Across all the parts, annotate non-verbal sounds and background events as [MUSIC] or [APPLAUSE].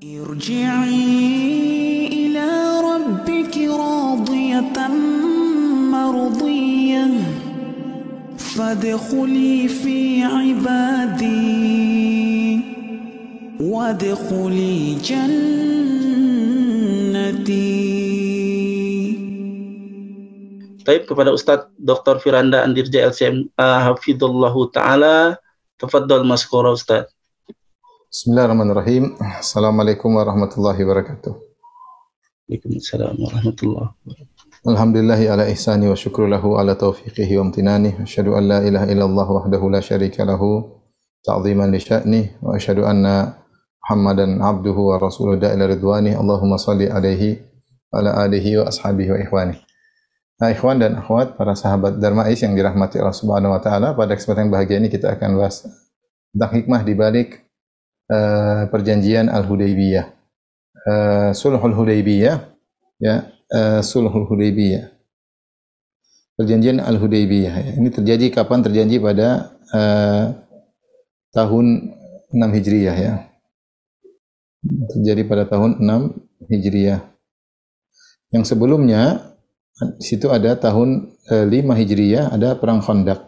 ارجعي إلى ربك راضية مرضية فادخلي في عبادي وادخلي جنتي Taib kepada Ustadz Dr. Firanda Andirja LCM uh, Hafidullahu Ta'ala Tafadol Maskura Ustadz Bismillahirrahmanirrahim. Assalamualaikum warahmatullahi wabarakatuh. Waalaikumsalam warahmatullahi wabarakatuh Alhamdulillahi ala ihsani wa syukru lahu ala taufiqihi wa amtinani. Asyhadu an la ilaha illallah wahdahu la syarika lahu ta'ziman li sya'ni wa asyhadu anna Muhammadan abduhu wa rasuluhu da'ila ridwani. Allahumma salli alaihi wa ala alihi wa ashabihi wa ikhwani. Nah, ikhwan dan akhwat, para sahabat Darmais yang dirahmati Allah Subhanahu wa taala, pada kesempatan bahagia ini kita akan bahas tentang hikmah di balik eh, perjanjian Al-Hudaybiyah. Eh, Sulhul Hudaybiyah ya, eh, Sulhul Hudaybiyah. Perjanjian Al-Hudaybiyah. ya. Ini terjadi kapan? Terjadi pada eh, tahun 6 Hijriyah ya. Terjadi pada tahun 6 Hijriyah. Yang sebelumnya di situ ada tahun eh, 5 Hijriyah ada perang Khandaq.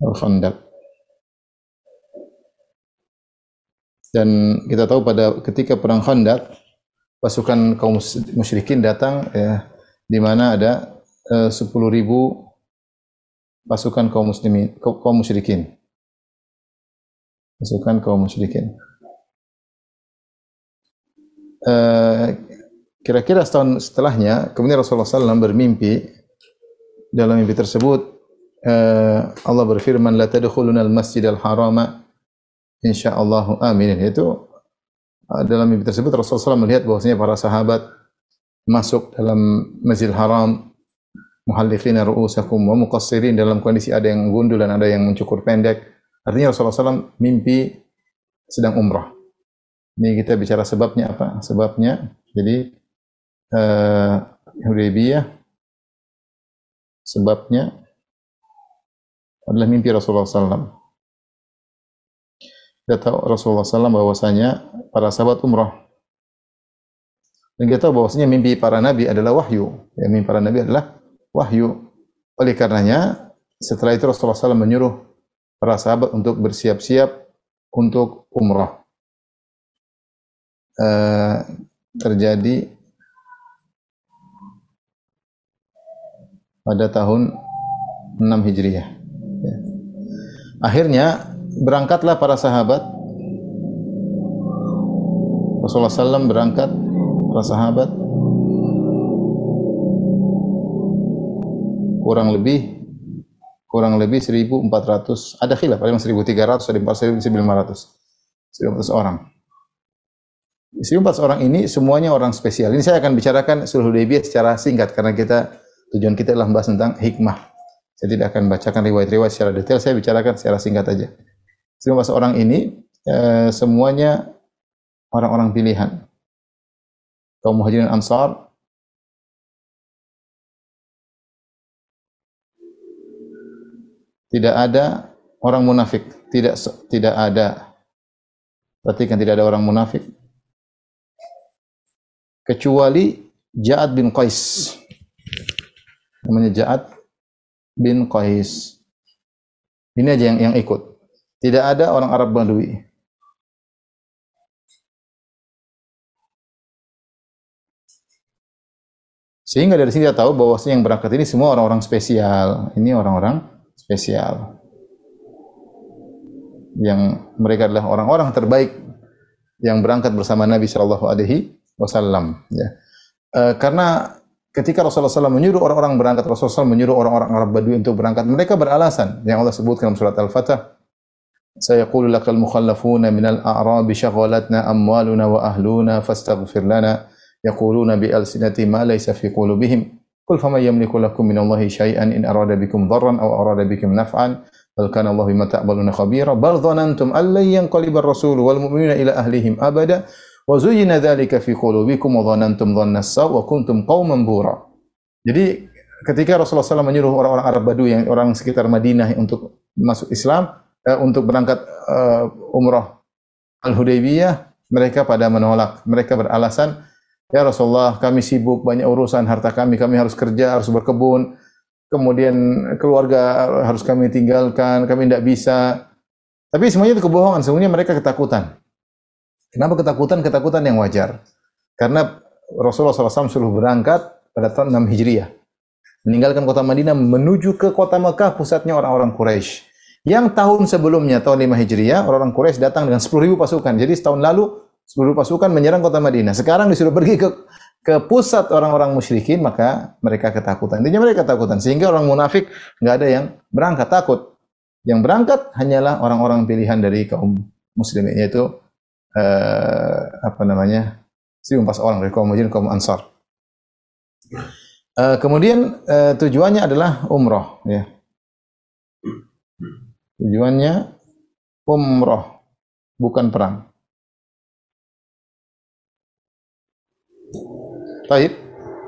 Al-Khandaq. Dan kita tahu pada ketika perang Khandaq pasukan kaum mus- musyrikin datang ya di mana ada eh, 10.000 pasukan kaum muslimin kaum musyrikin. Pasukan kaum musyrikin. Eh, kira-kira setahun setelahnya kemudian Rasulullah SAW bermimpi dalam mimpi tersebut eh, Allah berfirman la tadkhuluna al-masjidal harama insyaallah aminin itu eh, dalam mimpi tersebut Rasulullah SAW melihat bahwasanya para sahabat masuk dalam Masjidil Haram muhalliqina ru'usakum wa muqassirin dalam kondisi ada yang gundul dan ada yang mencukur pendek. Artinya Rasulullah SAW mimpi sedang umrah. Ini kita bicara sebabnya apa? Sebabnya jadi eh, Hudaybiyah sebabnya adalah mimpi Rasulullah SAW. Kita tahu Rasulullah SAW bahwasanya para sahabat umrah. Dan kita tahu bahwasanya mimpi para nabi adalah wahyu. Ya, mimpi para nabi adalah wahyu. Oleh karenanya, setelah itu Rasulullah SAW menyuruh para sahabat untuk bersiap-siap untuk umrah. Eh, terjadi pada tahun 6 Hijriah. Ya. Akhirnya berangkatlah para sahabat. Rasulullah SAW berangkat para sahabat. Kurang lebih kurang lebih 1400 ada khilaf ada yang 1300 ada yang 1500 1500 orang. 1400 orang ini semuanya orang spesial. Ini saya akan bicarakan sulh Hudaybiyah secara singkat karena kita tujuan kita adalah membahas tentang hikmah. Saya tidak akan bacakan riwayat-riwayat secara detail saya bicarakan secara singkat aja 14 orang ini eh, semuanya orang-orang pilihan. Kaum muhajirin ansar. Tidak ada orang munafik. Tidak tidak ada. Perhatikan tidak ada orang munafik. Kecuali Ja'ad bin Qais. Namanya Ja'ad bin Qais. Ini aja yang yang ikut tidak ada orang Arab Badui Sehingga dari sini kita tahu bahwasanya yang berangkat ini semua orang-orang spesial. Ini orang-orang spesial. Yang mereka adalah orang-orang terbaik yang berangkat bersama Nabi Shallallahu Alaihi Wasallam. Ya. E, karena ketika Rasulullah SAW menyuruh orang-orang berangkat, Rasulullah SAW menyuruh orang-orang Arab Badui untuk berangkat. Mereka beralasan yang Allah sebutkan dalam surat Al-Fatah. سيقول لك المخلفون من الأعراب شغلتنا أموالنا وأهلنا فاستغفر لنا. يقولون بألسنتهم ما ليس في قلوبهم. قل فمن يملك لكم من الله شيئا إن أراد بكم ضرا أو أراد بكم نفعا بل كان الله بما تعملون خبيرا. بل ظننتم أن لن ينقلب الرسول والمؤمنون إلى أهلهم أبدا. وزين ذلك في قلوبكم وظننتم ظن السوء وكنتم قوما بورا. Jadi ketika Rasulullah SAW menyuruh orang-orang Arab Badui yang orang sekitar Madinah untuk masuk Islam, eh, untuk berangkat eh, umrah Al-Hudaybiyah, mereka pada menolak. Mereka beralasan, "Ya Rasulullah, kami sibuk banyak urusan harta kami, kami harus kerja, harus berkebun, kemudian keluarga harus kami tinggalkan, kami tidak bisa." Tapi semuanya itu kebohongan, semuanya mereka ketakutan. Kenapa ketakutan? Ketakutan yang wajar. Karena Rasulullah SAW suruh berangkat pada tahun 6 Hijriah. Meninggalkan kota Madinah menuju ke kota Mekah, pusatnya orang-orang Quraisy. Yang tahun sebelumnya, tahun 5 Hijriah, orang-orang Quraisy datang dengan 10.000 pasukan. Jadi setahun lalu, 10.000 pasukan menyerang kota Madinah. Sekarang disuruh pergi ke ke pusat orang-orang musyrikin, maka mereka ketakutan. Intinya mereka ketakutan. Sehingga orang munafik nggak ada yang berangkat, takut. Yang berangkat hanyalah orang-orang pilihan dari kaum muslimin, yaitu eh, apa namanya, 14 orang dari kaum muhajirin, kaum ansar. Eh, kemudian eh, tujuannya adalah umroh, ya. Tujuannya umroh, bukan perang. Baik.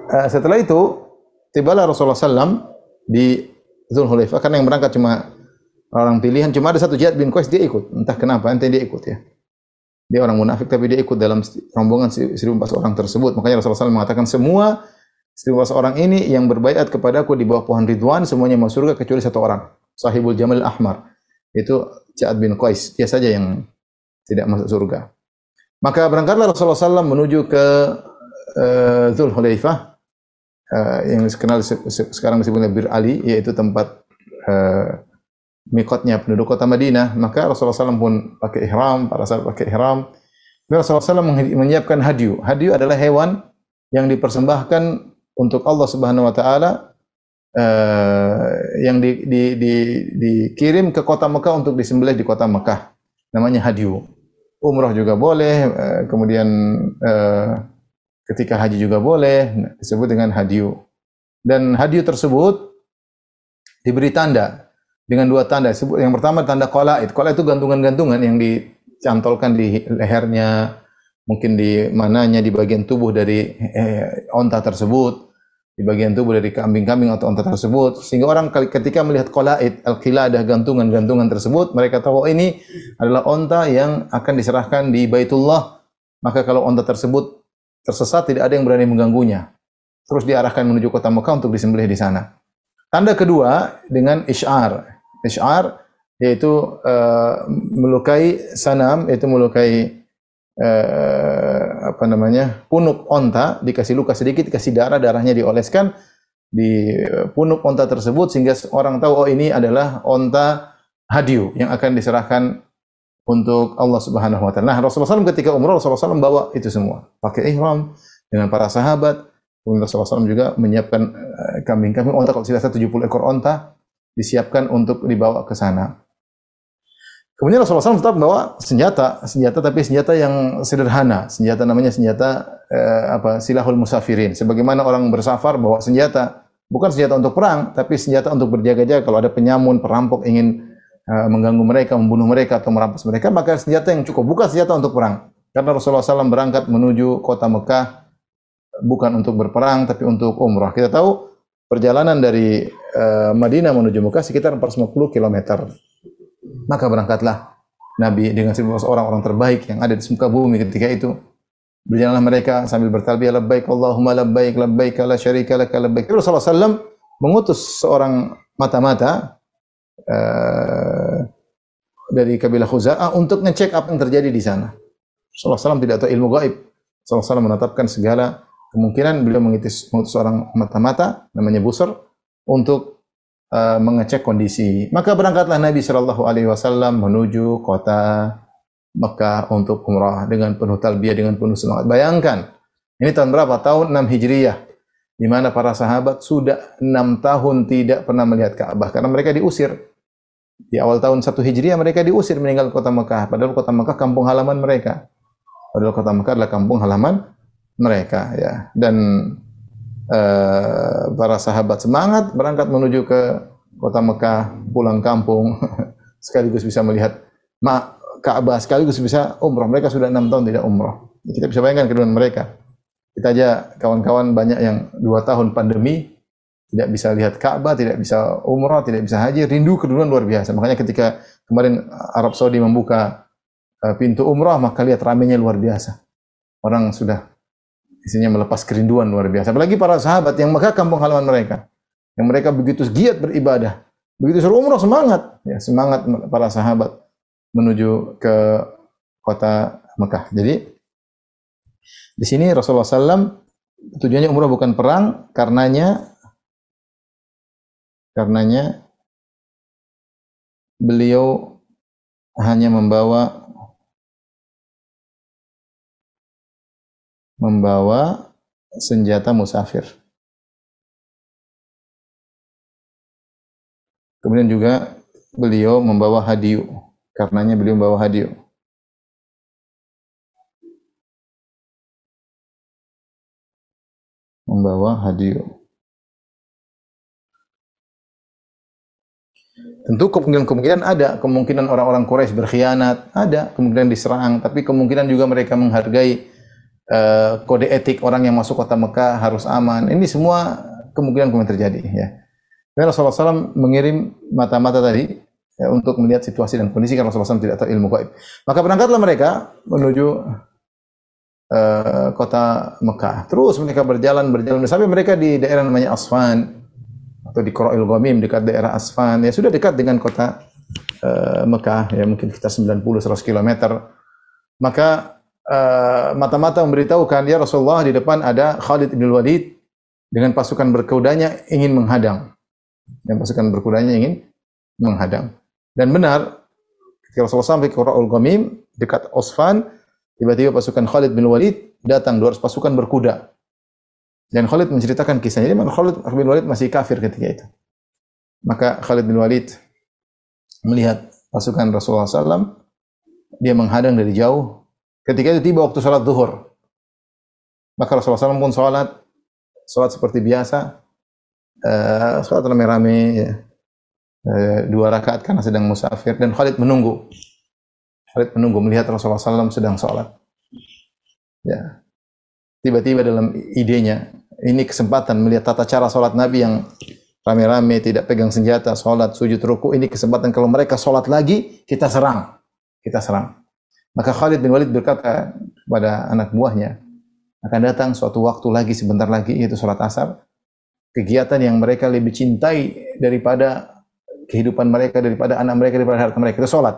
Eh, setelah itu tibalah Rasulullah SAW di Zulhulaifah karena yang berangkat cuma orang pilihan. Cuma ada satu Jihad bin Qais dia ikut. Entah kenapa ente dia ikut ya. Dia orang munafik tapi dia ikut dalam rombongan 1400 orang tersebut. Makanya Rasulullah SAW mengatakan semua 1400 orang ini yang berbaiat kepadaku di bawah pohon Ridwan semuanya masuk surga kecuali satu orang sahibul Jamal Ahmar itu Ja'ad bin Qais. Dia saja yang tidak masuk surga. Maka berangkatlah Rasulullah SAW menuju ke uh, Zulhulaifah uh, yang dikenal se se sekarang disebutnya Bir Ali yaitu tempat uh, mikotnya penduduk kota Madinah. Maka Rasulullah SAW pun pakai ihram para sahabat pakai ihram. Rasulullah SAW menyiapkan hadiu. Hadiu adalah hewan yang dipersembahkan untuk Allah Subhanahu Wa Taala uh, yang di, di, di, dikirim ke kota Mekah untuk disembelih di kota Mekah. Namanya hadiu umroh juga boleh uh, kemudian uh, ketika haji juga boleh disebut dengan hadiu dan hadiu tersebut diberi tanda dengan dua tanda. Yang pertama tanda qalaid. Qalaid itu gantungan-gantungan yang dicantolkan di lehernya mungkin di mananya di bagian tubuh dari eh, onta tersebut di bagian tubuh dari kambing-kambing atau onta tersebut sehingga orang ketika melihat qalaid al-qiladah gantungan-gantungan tersebut mereka tahu oh, ini adalah onta yang akan diserahkan di Baitullah maka kalau onta tersebut tersesat tidak ada yang berani mengganggunya. Terus diarahkan menuju kota Mekah untuk disembelih di sana. Tanda kedua dengan isyar. Isyar yaitu uh, melukai sanam, yaitu melukai uh, apa namanya? punuk onta, dikasih luka sedikit, dikasih darah, darahnya dioleskan di punuk onta tersebut sehingga orang tahu oh ini adalah onta hadiu yang akan diserahkan untuk Allah Subhanahu wa taala. Nah, Rasulullah SAW ketika umrah Rasulullah SAW bawa itu semua. Pakai ihram dengan para sahabat. Kemudian Rasulullah SAW juga menyiapkan eh, kambing-kambing onta kalau tidak salah 70 ekor onta disiapkan untuk dibawa ke sana. Kemudian Rasulullah SAW tetap membawa senjata, senjata tapi senjata yang sederhana, senjata namanya senjata eh, apa silahul musafirin. Sebagaimana orang bersafar bawa senjata, bukan senjata untuk perang, tapi senjata untuk berjaga-jaga kalau ada penyamun, perampok ingin uh, mengganggu mereka, membunuh mereka atau merampas mereka, maka senjata yang cukup bukan senjata untuk perang. Karena Rasulullah SAW berangkat menuju kota Mekah bukan untuk berperang tapi untuk umrah. Kita tahu perjalanan dari uh, Madinah menuju Mekah sekitar 450 km. Maka berangkatlah Nabi dengan 11 orang-orang terbaik yang ada di muka bumi ketika itu. Berjalanlah mereka sambil bertalbiyah labbaik Allahumma labbaik labbaik la syarika lak labbaik. Rasulullah SAW mengutus seorang mata-mata uh, dari kabilah Khuza'ah untuk ngecek apa yang terjadi di sana. Rasulullah SAW tidak tahu ilmu gaib. Rasulullah SAW menetapkan segala kemungkinan beliau mengitis mengutus seorang mata-mata namanya Busur untuk uh, mengecek kondisi. Maka berangkatlah Nabi Shallallahu Alaihi Wasallam menuju kota Mekah untuk umrah dengan penuh talbiyah dengan penuh semangat. Bayangkan ini tahun berapa? Tahun 6 Hijriyah di mana para sahabat sudah enam tahun tidak pernah melihat Ka'bah karena mereka diusir. Di awal tahun satu Hijriah mereka diusir meninggal kota Mekah, padahal kota Mekah kampung halaman mereka. Padahal kota Mekah adalah kampung halaman mereka ya. Dan uh, para sahabat semangat berangkat menuju ke kota Mekah, pulang kampung [LAUGHS] sekaligus bisa melihat Ka'bah sekaligus bisa umroh. Mereka sudah enam tahun tidak umroh. Kita bisa bayangkan kedua mereka. Kita aja kawan-kawan banyak yang dua tahun pandemi tidak bisa lihat Ka'bah, tidak bisa umrah, tidak bisa haji, rindu keduluan luar biasa. Makanya ketika kemarin Arab Saudi membuka eh, pintu umrah, maka lihat ramenya luar biasa. Orang sudah isinya melepas kerinduan luar biasa. Apalagi para sahabat yang Mekah kampung halaman mereka. Yang mereka begitu giat beribadah. Begitu suruh umrah semangat. Ya, semangat para sahabat menuju ke kota Mekah. Jadi di sini Rasulullah SAW tujuannya umrah bukan perang, karenanya karenanya beliau hanya membawa membawa senjata musafir. Kemudian juga beliau membawa hadiu, karenanya beliau membawa hadiu. Membawa hadiu. Tentu kemungkinan-kemungkinan ada, kemungkinan orang-orang Quraisy berkhianat, ada, kemungkinan diserang, tapi kemungkinan juga mereka menghargai uh, kode etik orang yang masuk kota Mekah harus aman. Ini semua kemungkinan kemungkinan terjadi ya. Dan Rasulullah SAW mengirim mata-mata tadi ya, untuk melihat situasi dan kondisi karena Rasulullah SAW tidak tahu ilmu gaib. Maka berangkatlah mereka menuju uh, kota Mekah. Terus mereka berjalan berjalan sampai mereka di daerah namanya Asfan atau di Qura'il Ghamim dekat daerah Asfan ya sudah dekat dengan kota uh, Mekah ya mungkin kita 90 100 km maka uh, mata-mata memberitahukan ya Rasulullah di depan ada Khalid bin Walid dengan pasukan berkudanya ingin menghadang dan pasukan berkudanya ingin menghadang dan benar ketika Rasulullah sampai ke Qura'il Ghamim dekat Asfan tiba-tiba pasukan Khalid bin Walid datang 200 pasukan berkuda dan Khalid menceritakan kisahnya. Jadi Khalid bin Walid masih kafir ketika itu. Maka Khalid bin Walid melihat pasukan Rasulullah SAW, dia menghadang dari jauh. Ketika itu tiba waktu sholat zuhur. Maka Rasulullah SAW pun sholat, sholat seperti biasa, uh, sholat rame-rame, ya. uh, dua rakaat karena sedang musafir. Dan Khalid menunggu. Khalid menunggu melihat Rasulullah SAW sedang sholat. Ya, tiba-tiba dalam idenya ini kesempatan melihat tata cara sholat Nabi yang rame-rame tidak pegang senjata sholat sujud ruku ini kesempatan kalau mereka sholat lagi kita serang kita serang maka Khalid bin Walid berkata kepada anak buahnya akan datang suatu waktu lagi sebentar lagi yaitu sholat asar. Kegiatan yang mereka lebih cintai daripada kehidupan mereka daripada anak mereka daripada harta mereka itu sholat.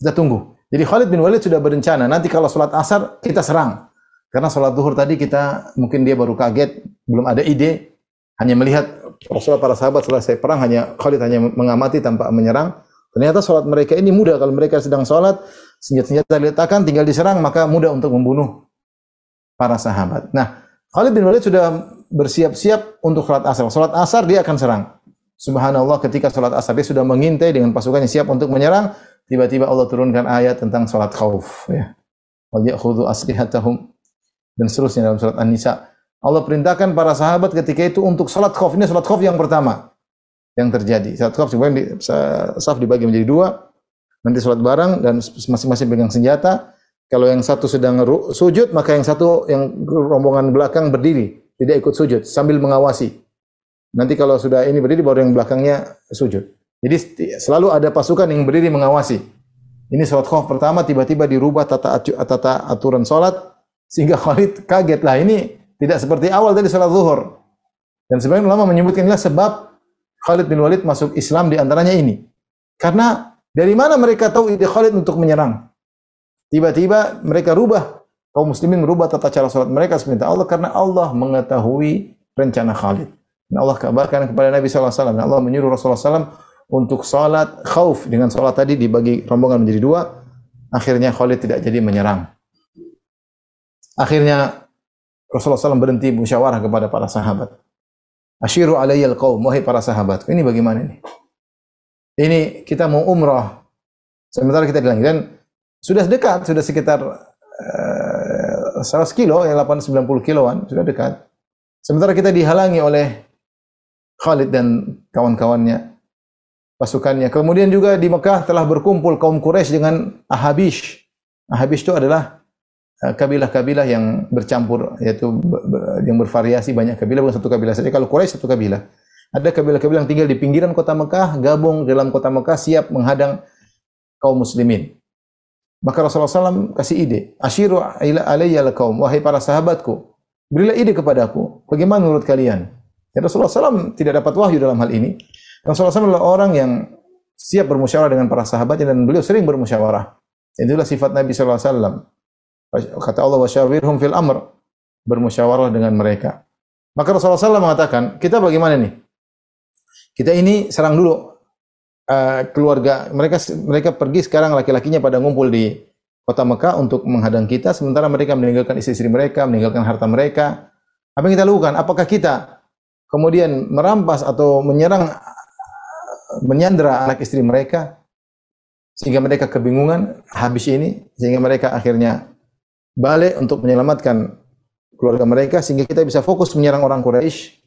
Kita tunggu. Jadi Khalid bin Walid sudah berencana nanti kalau sholat asar kita serang. Karena sholat zuhur tadi kita mungkin dia baru kaget, belum ada ide, hanya melihat Rasulullah para sahabat selesai perang hanya Khalid hanya mengamati tanpa menyerang. Ternyata sholat mereka ini mudah kalau mereka sedang sholat senjata-senjata diletakkan tinggal diserang maka mudah untuk membunuh para sahabat. Nah Khalid bin Walid sudah bersiap-siap untuk sholat asar. Sholat asar dia akan serang. Subhanallah ketika sholat asar dia sudah mengintai dengan pasukannya siap untuk menyerang. Tiba-tiba Allah turunkan ayat tentang sholat khauf. Ya. Wal ya'khudhu aslihatahum dan seterusnya dalam surat An-Nisa. Allah perintahkan para sahabat ketika itu untuk salat khauf. Ini salat khauf yang pertama yang terjadi. Salat khauf sebenarnya di, saf dibagi menjadi dua. Nanti salat bareng dan masing-masing pegang senjata. Kalau yang satu sedang sujud, maka yang satu yang rombongan belakang berdiri, tidak ikut sujud sambil mengawasi. Nanti kalau sudah ini berdiri baru yang belakangnya sujud. Jadi selalu ada pasukan yang berdiri mengawasi. Ini salat khauf pertama tiba-tiba dirubah tata tata aturan salat sehingga [LAUGHS] Khalid kaget lah ini tidak seperti awal tadi salat zuhur. Dan sebagian ulama menyebutkan inilah sebab Khalid bin Walid masuk Islam di antaranya ini. Karena dari mana mereka tahu ide Khalid untuk menyerang? Tiba-tiba mereka rubah kaum muslimin merubah tata cara salat mereka seperti Allah karena Allah mengetahui rencana Khalid. Dan Allah kabarkan kepada Nabi SAW. Dan Allah menyuruh Rasulullah SAW untuk salat khauf dengan salat tadi dibagi rombongan menjadi dua. Akhirnya Khalid tidak jadi menyerang. Akhirnya Rasulullah SAW berhenti musyawarah kepada para sahabat. Ashiru alayyal qaum, wahai para sahabat. Ini bagaimana ini? Ini kita mau umrah. Sementara kita di dan sudah dekat, sudah sekitar uh, eh, 100 kilo, ya 890 kiloan, sudah dekat. Sementara kita dihalangi oleh Khalid dan kawan-kawannya, pasukannya. Kemudian juga di Mekah telah berkumpul kaum Quraisy dengan Ahabish. Ahabish itu adalah kabilah-kabilah yang bercampur yaitu yang bervariasi banyak kabilah bukan satu kabilah saja kalau Quraisy satu kabilah ada kabilah-kabilah yang tinggal di pinggiran kota Mekah gabung dalam kota Mekah siap menghadang kaum muslimin Maka Rasulullah SAW kasih ide. Ashiru ila alayya kaum wahai para sahabatku, berilah ide kepadaku. Bagaimana menurut kalian? Ya Rasulullah SAW tidak dapat wahyu dalam hal ini. Rasulullah SAW adalah orang yang siap bermusyawarah dengan para sahabatnya dan beliau sering bermusyawarah. Itulah sifat Nabi SAW. Kata Allah, wasyawirhum fil amr. Bermusyawarah dengan mereka. Maka Rasulullah SAW mengatakan, kita bagaimana nih? Kita ini serang dulu uh, keluarga mereka mereka pergi sekarang laki-lakinya pada ngumpul di kota Mekah untuk menghadang kita sementara mereka meninggalkan istri-istri mereka, meninggalkan harta mereka. Apa yang kita lakukan? Apakah kita kemudian merampas atau menyerang menyandra anak istri mereka sehingga mereka kebingungan habis ini sehingga mereka akhirnya balik untuk menyelamatkan keluarga mereka sehingga kita bisa fokus menyerang orang Quraisy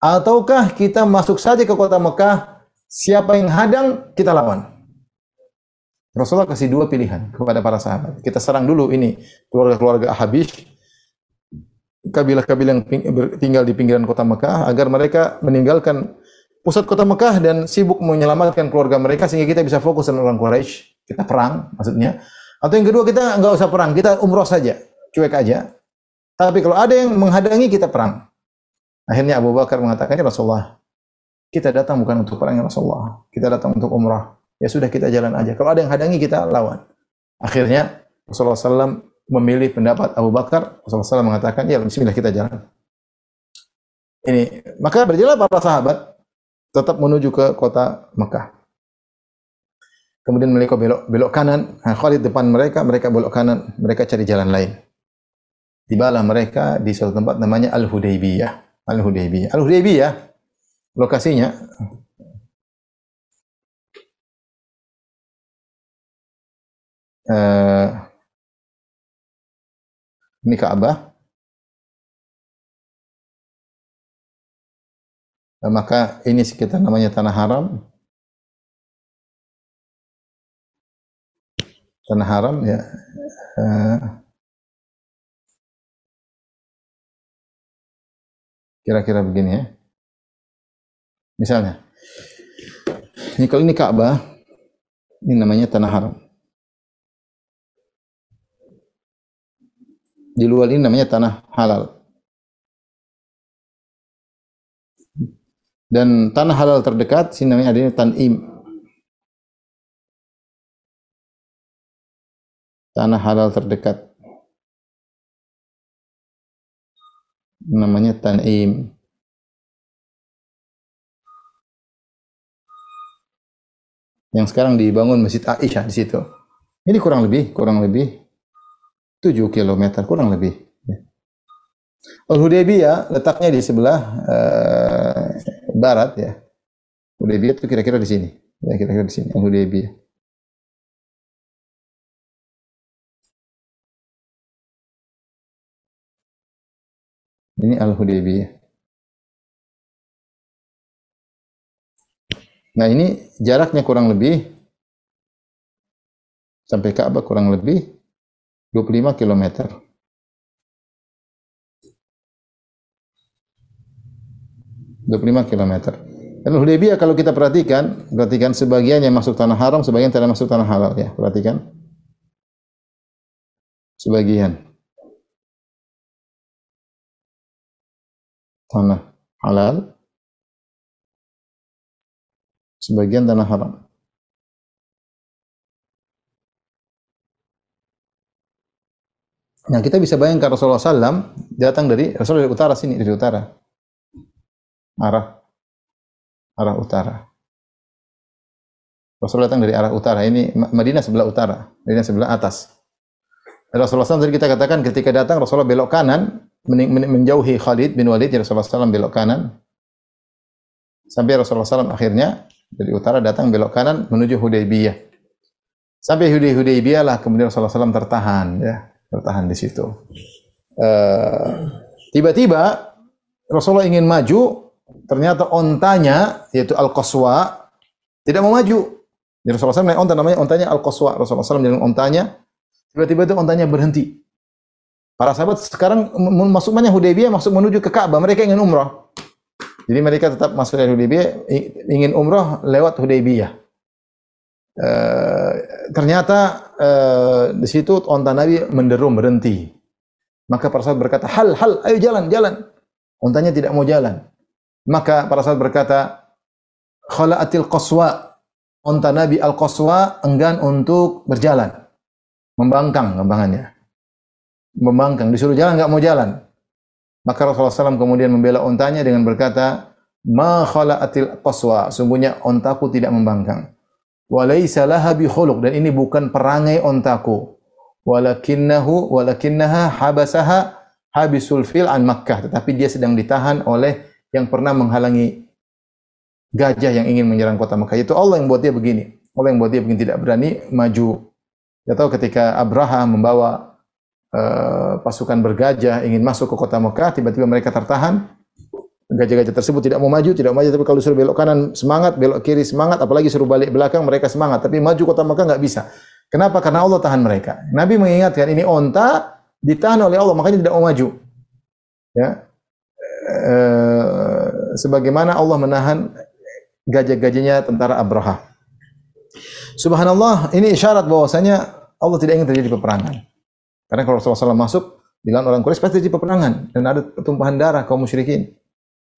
ataukah kita masuk saja ke kota Mekah Siapa yang hadang, kita lawan. Rasulullah kasih dua pilihan kepada para sahabat. Kita serang dulu ini keluarga-keluarga Ahabish, kabilah-kabilah yang tinggal di pinggiran kota Mekah, agar mereka meninggalkan pusat kota Mekah dan sibuk menyelamatkan keluarga mereka sehingga kita bisa fokus dengan orang Quraisy. Kita perang, maksudnya. Atau yang kedua kita nggak usah perang, kita umroh saja, cuek aja. Tapi kalau ada yang menghadangi kita perang. Akhirnya Abu Bakar mengatakan, ya Rasulullah, kita datang bukan untuk perang ya Rasulullah. Kita datang untuk umrah. Ya sudah kita jalan aja. Kalau ada yang hadangi kita lawan. Akhirnya Rasulullah SAW memilih pendapat Abu Bakar. Rasulullah SAW mengatakan, ya Bismillah kita jalan. Ini maka berjalan para sahabat tetap menuju ke kota Mekah. Kemudian mereka belok belok kanan. Nah, Khalid depan mereka, mereka belok kanan, mereka cari jalan lain. Tibalah mereka di suatu tempat namanya Al-Hudaybiyah. Al-Hudaybiyah. Al-Hudaybiyah lokasinya uh, ini Ka'bah uh, maka ini sekitar namanya tanah haram tanah haram ya uh, kira-kira begini ya Misalnya, ini kalau ini Ka'bah, ini namanya tanah haram. Di luar ini namanya tanah halal. Dan tanah halal terdekat, sini namanya adanya tan'im. Tanah halal terdekat. Namanya tan'im. yang sekarang dibangun Masjid Aisyah di situ. Ini kurang lebih, kurang lebih 7 km, kurang lebih. Ya. Al-Hudaybiyah letaknya di sebelah uh, barat ya. Hudaybiyah itu kira-kira di sini. Ya, kira-kira di sini Al-Hudaybiyah. Ini Al-Hudaybiyah. Nah ini jaraknya kurang lebih sampai Ka'bah kurang lebih 25 km. Dua puluh lima kilometer. Dan Hudaybiyah kalau kita perhatikan, perhatikan sebagian yang masuk tanah haram, sebagian tidak masuk tanah halal ya. Perhatikan. Sebagian. Tanah halal, sebagian tanah haram. Nah, kita bisa bayangkan Rasulullah SAW datang dari Rasulullah dari utara sini, dari utara. Arah arah utara. Rasulullah datang dari arah utara. Ini Madinah sebelah utara, Madinah sebelah atas. Rasulullah SAW tadi kita katakan ketika datang Rasulullah belok kanan menjauhi Khalid bin Walid, Rasulullah SAW belok kanan sampai Rasulullah SAW akhirnya dari utara datang belok kanan menuju Hudaybiyah. Sampai Hudaybiyah lah kemudian Rasulullah SAW tertahan ya, tertahan di situ. Eh, tiba-tiba uh, Rasulullah ingin maju, ternyata ontanya yaitu Al-Qaswa tidak mau maju. Jadi Rasulullah SAW naik onta namanya ontanya Al-Qaswa. Rasulullah SAW jalan ontanya, tiba-tiba itu ontanya berhenti. Para sahabat sekarang masuk mana Hudaybiyah, masuk menuju ke Ka'bah. Mereka ingin umrah. Jadi mereka tetap masuk dari Hudaybiyah, ingin umrah lewat Hudaybiyah. E, ternyata eh, di situ onta Nabi menderum berhenti. Maka para sahabat berkata, "Hal, hal, ayo jalan, jalan." Ontanya tidak mau jalan. Maka para sahabat berkata, "Khala'atil qaswa." Onta Nabi al-qaswa enggan untuk berjalan. Membangkang kembangannya. Membangkang, disuruh jalan nggak mau jalan. Maka Rasulullah SAW kemudian membela ontanya dengan berkata, "Ma khala'atil qaswa." Sungguhnya ontaku tidak membangkang. Walaysa laha bi khuluq dan ini bukan perangai ontaku. Walakinnahu walakinnaha habasaha habisul fil an Makkah, tetapi dia sedang ditahan oleh yang pernah menghalangi gajah yang ingin menyerang kota Makkah. Itu Allah yang buat dia begini. Allah yang buat dia begini tidak berani maju. Kita tahu ketika Abraha membawa uh, pasukan bergajah ingin masuk ke kota Mekah, tiba-tiba mereka tertahan. Gajah-gajah tersebut tidak mau maju, tidak mau maju, tapi kalau suruh belok kanan semangat, belok kiri semangat, apalagi suruh balik belakang mereka semangat, tapi maju kota Mekah nggak bisa. Kenapa? Karena Allah tahan mereka. Nabi mengingatkan ini onta ditahan oleh Allah, makanya tidak mau maju. Ya, e, sebagaimana Allah menahan gajah-gajahnya tentara Abraha. Subhanallah, ini isyarat bahwasanya Allah tidak ingin terjadi peperangan. Karena kalau Rasulullah SAW masuk, bilang orang Quraisy pasti terjadi peperangan dan ada tumpahan darah kaum musyrikin.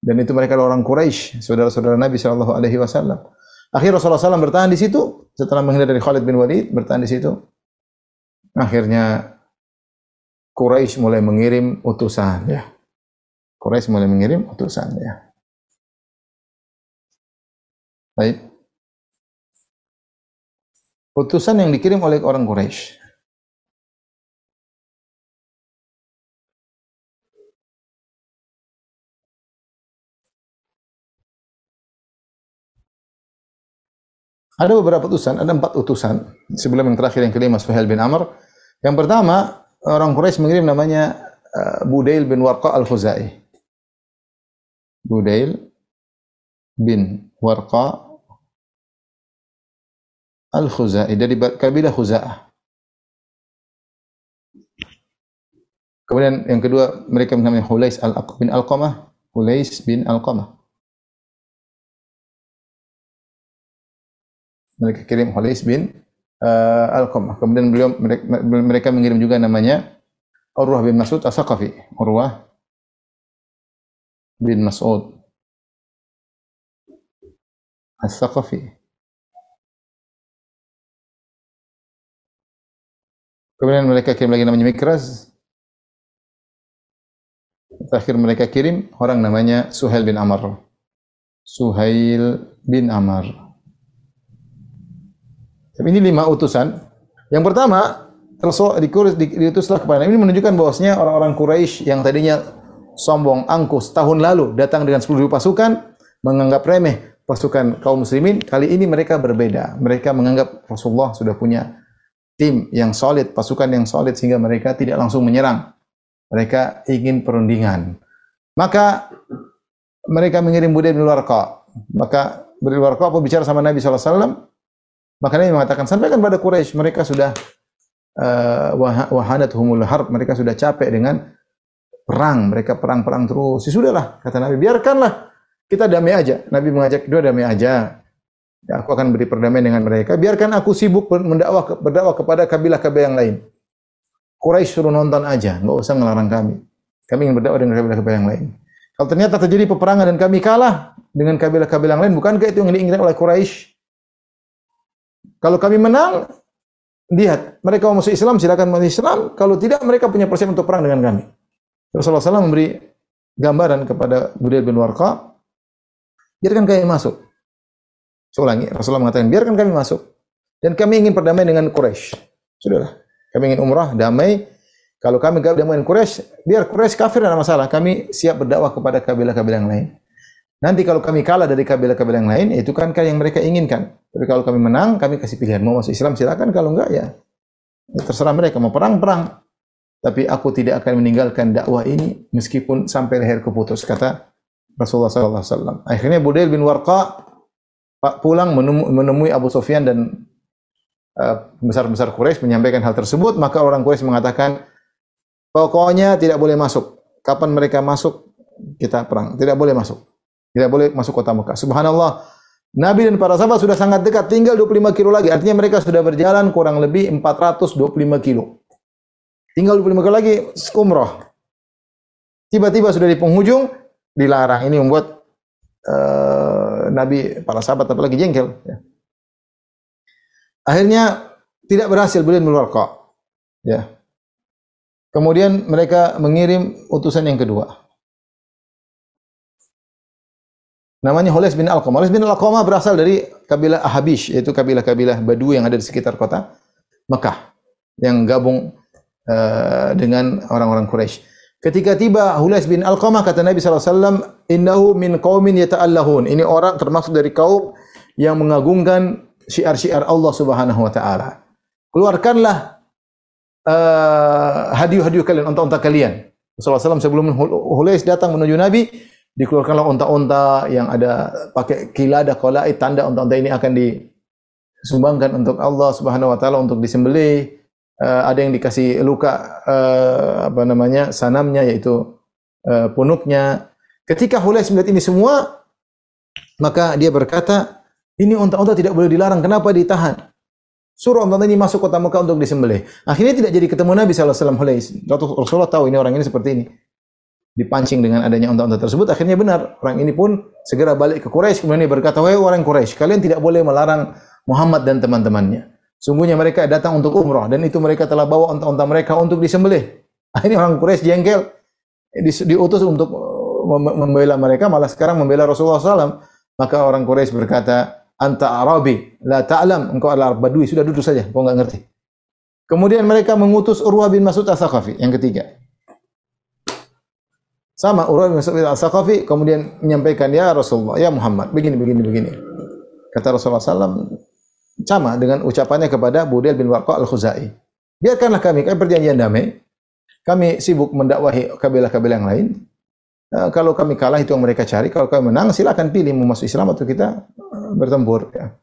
Dan itu mereka adalah orang Quraisy, saudara-saudara Nabi Shallallahu Alaihi Wasallam. Akhirnya Rasulullah SAW bertahan di situ setelah menghindar dari Khalid bin Walid bertahan di situ. Akhirnya Quraisy mulai mengirim utusan ya. Quraisy mulai mengirim utusan ya. Baik. Utusan yang dikirim oleh orang Quraisy. Ada beberapa utusan, ada empat utusan. Sebelum yang terakhir yang kelima Suhail bin Amr. Yang pertama, orang Quraisy mengirim namanya uh, Budail bin Warqa al-Khuzai. Budail bin Warqa al-Khuzai dari kabilah Khuza'ah. Kemudian yang kedua mereka namanya Hulais al bin Al-Qamah, Hulais bin Al-Qamah. Mereka kirim Hulais bin uh, Al-Qamah. Kemudian beliau mereka, mereka mengirim juga namanya Urwah bin Mas'ud As-Saqafi. Urwah bin Mas'ud As-Saqafi. Kemudian mereka kirim lagi namanya Mikraz. Terakhir mereka kirim orang namanya Suhail bin Amr. Suhail bin Amr. Ini lima utusan. Yang pertama, Rasul diutuslah kepada Nabi. Ini menunjukkan bahwasanya orang-orang Quraisy yang tadinya sombong, angkuh tahun lalu datang dengan 10.000 pasukan, menganggap remeh pasukan kaum muslimin, kali ini mereka berbeda. Mereka menganggap Rasulullah sudah punya tim yang solid, pasukan yang solid sehingga mereka tidak langsung menyerang. Mereka ingin perundingan. Maka mereka mengirim Budail bin Warqa. Maka Budail bin Warqa bicara sama Nabi SAW, maka Nabi mengatakan, sampaikan pada Quraisy mereka sudah uh, wahanat humul harb, mereka sudah capek dengan perang, mereka perang-perang terus. Ya sudahlah, kata Nabi, biarkanlah kita damai aja. Nabi mengajak kedua damai aja. Ya, aku akan beri perdamaian dengan mereka. Biarkan aku sibuk mendakwah berdakwah kepada kabilah-kabilah yang lain. Quraisy suruh nonton aja, nggak usah ngelarang kami. Kami ingin berdakwah dengan kabilah-kabilah yang lain. Kalau ternyata terjadi peperangan dan kami kalah dengan kabilah-kabilah yang lain, bukankah itu yang diinginkan oleh Quraisy? Kalau kami menang, lihat, mereka mau masuk Islam, silakan masuk Islam. Kalau tidak, mereka punya persiapan untuk perang dengan kami. Rasulullah SAW memberi gambaran kepada Budail bin Warqa, biarkan kami masuk. Saya ulangi, Rasulullah mengatakan, biarkan kami masuk. Dan kami ingin perdamaian dengan Quraisy. Sudahlah. Kami ingin umrah, damai. Kalau kami damai dengan Quraisy, biar Quraisy kafir tidak masalah. Kami siap berdakwah kepada kabilah-kabilah yang lain. Nanti kalau kami kalah dari kabilah-kabilah yang lain, itu kan yang mereka inginkan. Tapi kalau kami menang, kami kasih pilihan. Mau masuk Islam silakan, kalau enggak ya terserah mereka. Mau perang, perang. Tapi aku tidak akan meninggalkan dakwah ini meskipun sampai leher keputus, kata Rasulullah SAW. Akhirnya Budail bin Warqa pulang menemui Abu Sufyan dan uh, besar-besar Quraisy menyampaikan hal tersebut, maka orang Quraisy mengatakan, pokoknya tidak boleh masuk. Kapan mereka masuk, kita perang. Tidak boleh masuk. Tidak boleh masuk kota Mekah. Subhanallah. Nabi dan para sahabat sudah sangat dekat, tinggal 25 kilo lagi. Artinya mereka sudah berjalan kurang lebih 425 kilo. Tinggal 25 kilo lagi umroh. Tiba-tiba sudah di penghujung, dilarang. Ini membuat uh, Nabi, para sahabat apalagi jengkel. Ya. Akhirnya tidak berhasil beliau meluarkan. Ya. Kemudian mereka mengirim utusan yang kedua. Namanya Hules bin Alqamah. Hules bin Alqamah berasal dari kabilah Ahabish, yaitu kabilah-kabilah Badui yang ada di sekitar kota Mekah yang gabung uh, dengan orang-orang Quraisy. Ketika tiba Hulais bin Alqamah kata Nabi SAW, Innahu min qawmin yata'allahun. Ini orang termasuk dari kaum yang mengagungkan syiar-syiar Allah Subhanahu wa taala. Keluarkanlah uh, hadiah-hadiah kalian, unta-unta kalian. Rasulullah SAW sebelum Hulais datang menuju Nabi, dikeluarkanlah unta-unta yang ada pakai kilada qalaid tanda unta-unta ini akan disumbangkan untuk Allah Subhanahu wa taala untuk disembelih. Uh, ada yang dikasih luka uh, apa namanya sanamnya yaitu uh, punuknya. Ketika Hulais melihat ini semua maka dia berkata, ini unta-unta tidak boleh dilarang. Kenapa ditahan? Suruh unta ini masuk kota Mekah untuk disembelih. Akhirnya tidak jadi ketemu Nabi SAW Hulais. Rasulullah tahu ini orang ini seperti ini dipancing dengan adanya unta-unta tersebut akhirnya benar. Orang ini pun segera balik ke Quraisy kemudian dia berkata wahai orang Quraisy kalian tidak boleh melarang Muhammad dan teman-temannya. Sungguhnya mereka datang untuk umrah dan itu mereka telah bawa unta-unta mereka untuk disembelih. [LAUGHS] Akhirnya orang Quraisy jengkel diutus untuk uh, membela mereka malah sekarang membela Rasulullah SAW maka orang Quraisy berkata anta Arabi la ta'lam engkau adalah Badui sudah duduk saja kau enggak ngerti. Kemudian mereka mengutus Urwah bin Mas'ud As-Saqafi yang ketiga sama Urwah bin Mas'ud al-Saqafi kemudian menyampaikan, "Ya Rasulullah, ya Muhammad, begini begini begini." Kata Rasulullah SAW sama dengan ucapannya kepada Budel bin Warqa al-Khuzai. Biarkanlah kami, kami perjanjian damai. Kami sibuk mendakwahi kabilah-kabilah yang lain. Uh, kalau kami kalah itu yang mereka cari. Kalau kami menang, silakan pilih mau masuk Islam atau kita uh, bertempur. Ya.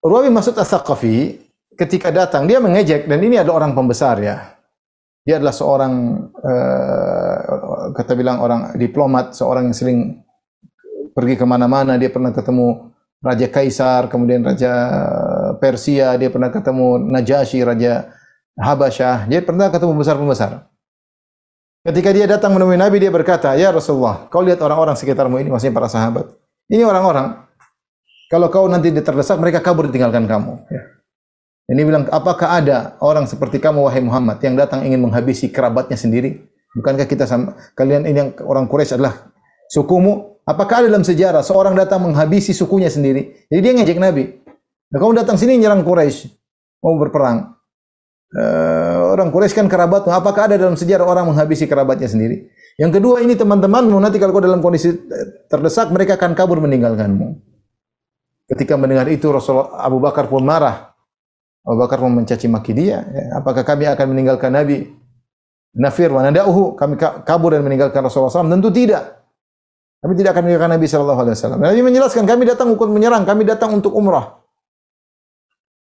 Urwah bin Mas'ud al-Thaqafi ketika datang, dia mengejek. Dan ini ada orang pembesar ya. Dia adalah seorang uh, kata bilang orang diplomat, seorang yang sering pergi ke mana-mana. Dia pernah ketemu Raja Kaisar, kemudian Raja Persia, dia pernah ketemu Najasyi, Raja Habasyah. Dia pernah ketemu besar-pembesar. Ketika dia datang menemui Nabi, dia berkata, Ya Rasulullah, kau lihat orang-orang sekitarmu ini, maksudnya para sahabat. Ini orang-orang, kalau kau nanti terdesak, mereka kabur ditinggalkan kamu. Ya. Ini bilang, apakah ada orang seperti kamu wahai Muhammad yang datang ingin menghabisi kerabatnya sendiri? Bukankah kita sama kalian ini yang orang Quraisy adalah sukumu? Apakah ada dalam sejarah seorang datang menghabisi sukunya sendiri? Jadi dia ngejek Nabi. Nah, kamu datang sini nyerang Quraisy, mau berperang. Uh, orang Quraisy kan kerabatmu. Apakah ada dalam sejarah orang menghabisi kerabatnya sendiri? Yang kedua ini teman-temanmu nanti kalau kau dalam kondisi terdesak mereka akan kabur meninggalkanmu. Ketika mendengar itu Rasulullah Abu Bakar pun marah. Abu Bakar mau mencaci maki dia. Ya. Apakah kami akan meninggalkan Nabi? Nafir wa nada'uhu. Kami kabur dan meninggalkan Rasulullah SAW. Tentu tidak. Kami tidak akan meninggalkan Nabi Shallallahu Alaihi Wasallam. Nabi menjelaskan kami datang untuk menyerang, kami datang untuk umrah.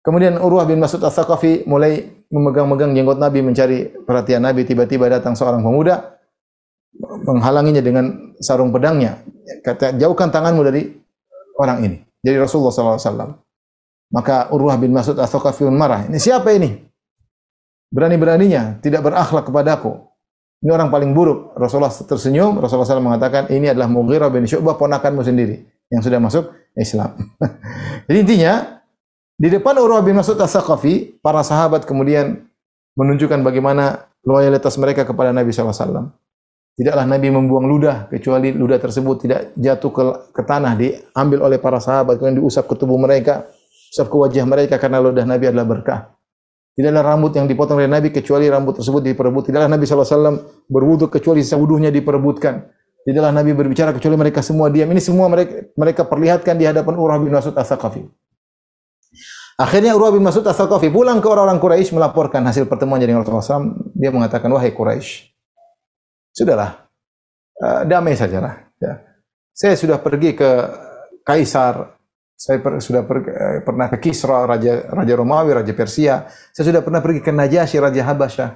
Kemudian Urwah bin Mas'ud As-Saqafi mulai memegang-megang jenggot Nabi mencari perhatian Nabi. Tiba-tiba datang seorang pemuda menghalanginya dengan sarung pedangnya. Kata, jauhkan tanganmu dari orang ini. Jadi Rasulullah SAW. Maka Urwah bin Mas'ud As-Saqafi marah. Ini siapa ini? Berani-beraninya tidak berakhlak kepadaku. Ini orang paling buruk. Rasulullah tersenyum. Rasulullah SAW mengatakan, ini adalah Mughirah bin Syu'bah, ponakanmu sendiri. Yang sudah masuk Islam. [LAUGHS] Jadi intinya, di depan Urwah bin Mas'ud As-Saqafi, para sahabat kemudian menunjukkan bagaimana loyalitas mereka kepada Nabi SAW. Tidaklah Nabi membuang ludah, kecuali ludah tersebut tidak jatuh ke, ke tanah, diambil oleh para sahabat, kemudian diusap ke tubuh mereka usap ke wajah mereka karena ludah Nabi adalah berkah. Tidaklah rambut yang dipotong oleh Nabi kecuali rambut tersebut diperebut. Tidaklah Nabi SAW berwudu kecuali sisa wudunya diperebutkan. Tidaklah Nabi berbicara kecuali mereka semua diam. Ini semua mereka, mereka perlihatkan di hadapan Urwah bin Mas'ud As-Saqafi. Akhirnya Urwah bin Mas'ud As-Saqafi pulang ke orang-orang Quraisy melaporkan hasil pertemuan dengan Rasulullah SAW. Dia mengatakan, wahai Quraisy, sudahlah, uh, damai sajalah. Ya. Saya sudah pergi ke Kaisar, saya per, sudah per, eh, pernah ke Kisra, raja raja Romawi, raja Persia. Saya sudah pernah pergi ke Najasyi, raja Habasyah.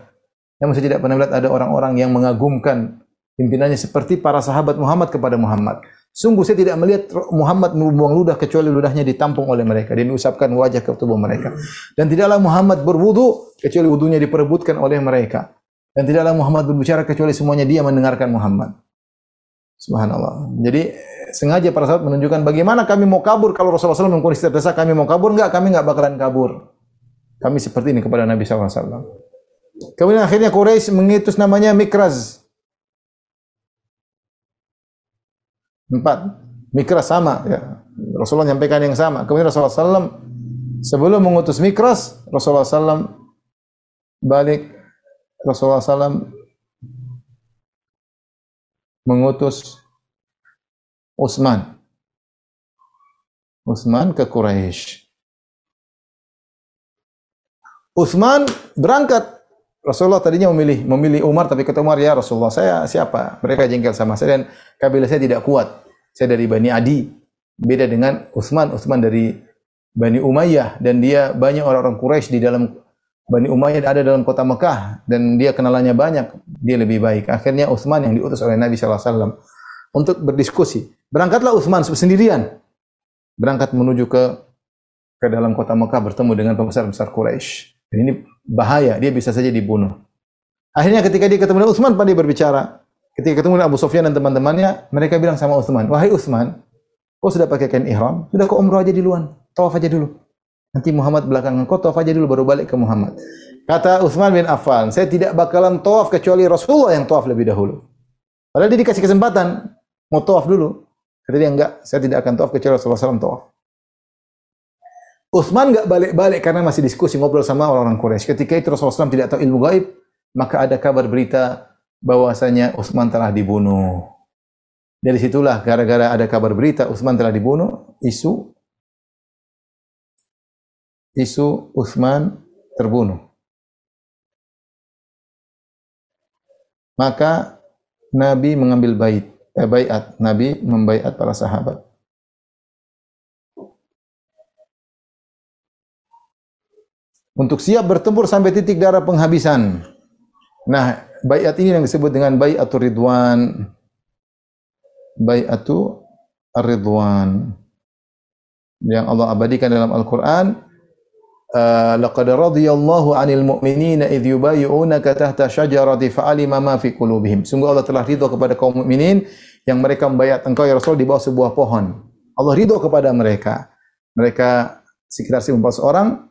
Namun saya tidak pernah melihat ada orang-orang yang mengagumkan pimpinannya seperti para sahabat Muhammad kepada Muhammad. Sungguh saya tidak melihat Muhammad membuang ludah kecuali ludahnya ditampung oleh mereka dan diusapkan wajah ke tubuh mereka. Dan tidaklah Muhammad berwudu kecuali wudunya diperebutkan oleh mereka. Dan tidaklah Muhammad berbicara kecuali semuanya dia mendengarkan Muhammad. Subhanallah. Jadi sengaja para sahabat menunjukkan bagaimana kami mau kabur kalau Rasulullah SAW mengkondisi terdesak kami mau kabur enggak kami enggak bakalan kabur. Kami seperti ini kepada Nabi SAW. Kemudian akhirnya Quraisy mengitus namanya Mikraz. Empat. Mikras sama. Ya. Rasulullah menyampaikan yang sama. Kemudian Rasulullah SAW sebelum mengutus Mikras, Rasulullah SAW balik Rasulullah SAW mengutus Utsman. Utsman ke Quraisy. Utsman berangkat. Rasulullah tadinya memilih memilih Umar tapi kata Umar ya Rasulullah saya siapa? Mereka jengkel sama saya dan kabilah saya tidak kuat. Saya dari Bani Adi. Beda dengan Utsman. Utsman dari Bani Umayyah dan dia banyak orang-orang Quraisy di dalam Bani Umayyah ada dalam kota Mekah dan dia kenalannya banyak. Dia lebih baik. Akhirnya Utsman yang diutus oleh Nabi sallallahu alaihi wasallam untuk berdiskusi. Berangkatlah Utsman sendirian. Berangkat menuju ke ke dalam kota Mekah bertemu dengan pembesar-pembesar Quraisy. Dan ini bahaya, dia bisa saja dibunuh. Akhirnya ketika dia ketemu dengan Utsman, dia berbicara. Ketika ketemu dengan Abu Sufyan dan teman-temannya, mereka bilang sama Utsman, "Wahai Utsman, kau sudah pakai kain ihram? Sudah kau umrah aja duluan, tawaf aja dulu. Nanti Muhammad belakangan kau tawaf aja dulu baru balik ke Muhammad." Kata Utsman bin Affan, "Saya tidak bakalan tawaf kecuali Rasulullah yang tawaf lebih dahulu." Padahal dia dikasih kesempatan mau tawaf dulu. Kata dia, "Enggak, saya tidak akan tawaf kecuali Rasulullah SAW tawaf." Utsman nggak balik-balik karena masih diskusi ngobrol sama orang-orang Quraisy. Ketika itu Rasulullah SAW tidak tahu ilmu gaib, maka ada kabar berita bahwasanya Utsman telah dibunuh. Dari situlah gara-gara ada kabar berita Utsman telah dibunuh, isu isu Utsman terbunuh. Maka Nabi mengambil bait, eh, baiat. Nabi membaiat para sahabat. untuk siap bertempur sampai titik darah penghabisan. Nah, bayat ini yang disebut dengan bayatul ridwan. Bayatul ridwan. Yang Allah abadikan dalam Al-Qur'an, laqad radiyallahu 'anil mu'minina idh yubayyi'unaka tahta syajarati fa'alima ma fi qulubihim. Sungguh Allah telah ridha kepada kaum mukminin yang mereka membayat engkau ya Rasul di bawah sebuah pohon. Allah ridha kepada mereka. Mereka sekitar 14 orang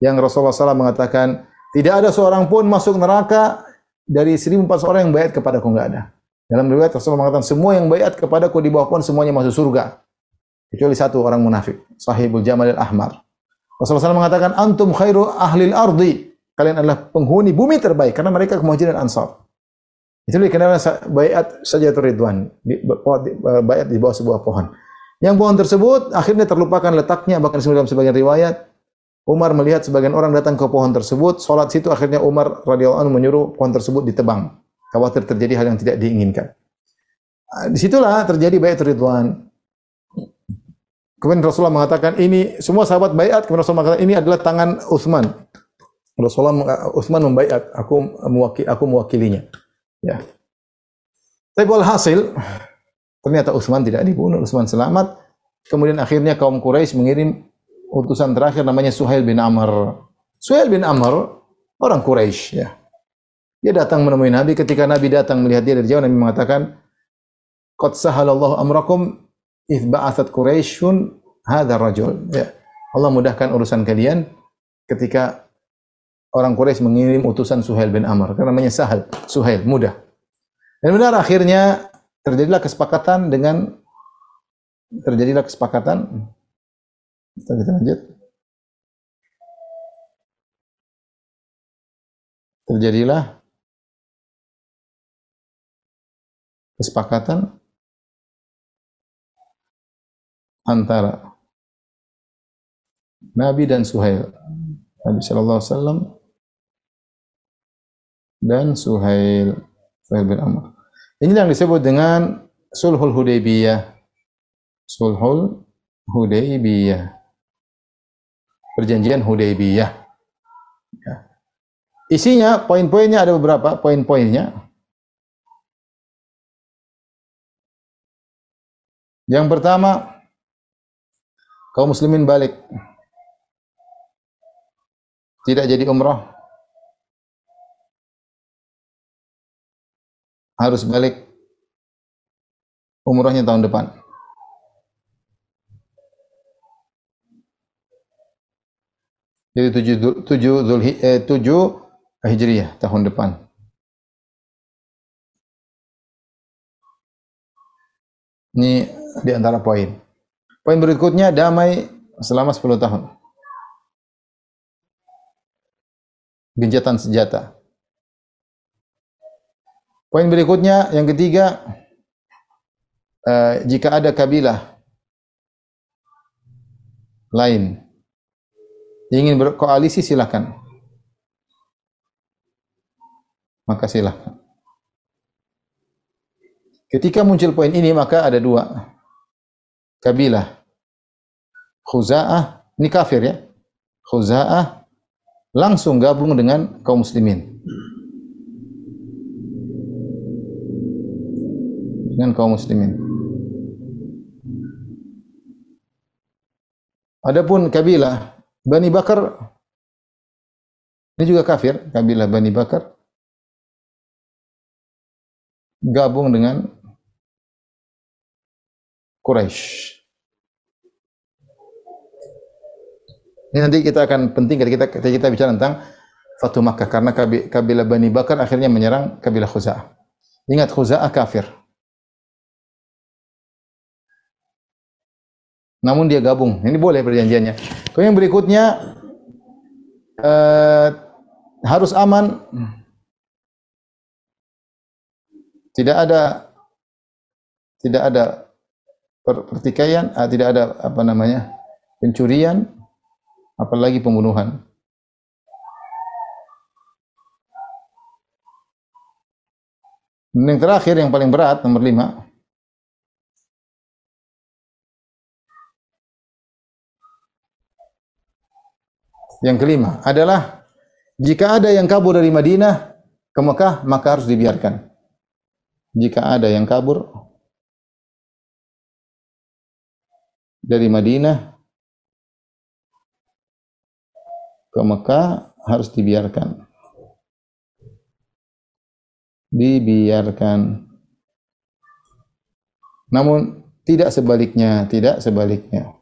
yang Rasulullah SAW mengatakan tidak ada seorang pun masuk neraka dari 1400 orang yang bayat kepadaku enggak ada. Dalam riwayat Rasulullah mengatakan semua yang bayat kepadaku di bawah pohon semuanya masuk surga. Kecuali satu orang munafik, sahibul jamal al-ahmar. Rasulullah SAW mengatakan antum khairu ahlil ardi. Kalian adalah penghuni bumi terbaik karena mereka kemuhajirin ansar. Itu dikenal bayat saja ridwan, bayat di bawah sebuah pohon. Yang pohon tersebut akhirnya terlupakan letaknya bahkan dalam sebagian riwayat Umar melihat sebagian orang datang ke pohon tersebut, sholat situ akhirnya Umar radhiyallahu anhu menyuruh pohon tersebut ditebang. Khawatir terjadi hal yang tidak diinginkan. Ah, di situlah terjadi bayat ridwan. Kemudian Rasulullah mengatakan ini semua sahabat bayat. Kemudian Rasulullah mengatakan ini adalah tangan Utsman. Rasulullah Utsman membayat. Aku mewakili, aku mewakilinya. Ya. Tapi hasil ternyata Utsman tidak dibunuh. Utsman selamat. Kemudian akhirnya kaum Quraisy mengirim utusan terakhir namanya Suhail bin Amr. Suhail bin Amr orang Quraisy ya. Dia datang menemui Nabi ketika Nabi datang melihat dia dari jauh Nabi mengatakan Qad sahalallahu amrakum idh ba'athat Quraisyun hadzal rajul. Ya. Allah mudahkan urusan kalian ketika orang Quraisy mengirim utusan Suhail bin Amr. Karena namanya Sahal, Suhail, mudah. Dan benar akhirnya terjadilah kesepakatan dengan terjadilah kesepakatan kita lanjut. Terjadilah kesepakatan antara Nabi dan Suhail. Nabi Shallallahu Alaihi Wasallam dan Suhail, Suhail bin Amr. Ini yang disebut dengan Sulhul Hudaybiyah. Sulhul Hudaybiyah perjanjian Hudaybiyah. Ya. Isinya, poin-poinnya ada beberapa poin-poinnya. Yang pertama, kaum muslimin balik. Tidak jadi umrah. Harus balik umrahnya tahun depan. Jadi tujuh, tujuh, Zulhi, eh, tujuh Hijriyah tahun depan. Ini di antara poin. Poin berikutnya damai selama 10 tahun. Gencatan senjata. Poin berikutnya yang ketiga eh, jika ada kabilah lain ingin berkoalisi silakan. Maka silakan. Ketika muncul poin ini maka ada dua kabilah. Khuza'ah, ini kafir ya. Khuza'ah langsung gabung dengan kaum muslimin. Dengan kaum muslimin. Adapun kabilah Bani Bakar ini juga kafir, kabilah Bani Bakar gabung dengan Quraisy. Ini nanti kita akan penting ketika kita, kita bicara tentang Fatu Makkah karena kabilah Bani Bakar akhirnya menyerang kabilah Khuza'ah. Ingat Khuza'ah kafir. Namun dia gabung. Ini boleh perjanjiannya. Yang berikutnya eh, harus aman. Tidak ada tidak ada pertikaian, ah, tidak ada apa namanya pencurian, apalagi pembunuhan. Dan yang terakhir yang paling berat nomor lima. Yang kelima adalah jika ada yang kabur dari Madinah ke Mekah maka harus dibiarkan. Jika ada yang kabur dari Madinah ke Mekah harus dibiarkan. Dibiarkan. Namun tidak sebaliknya, tidak sebaliknya.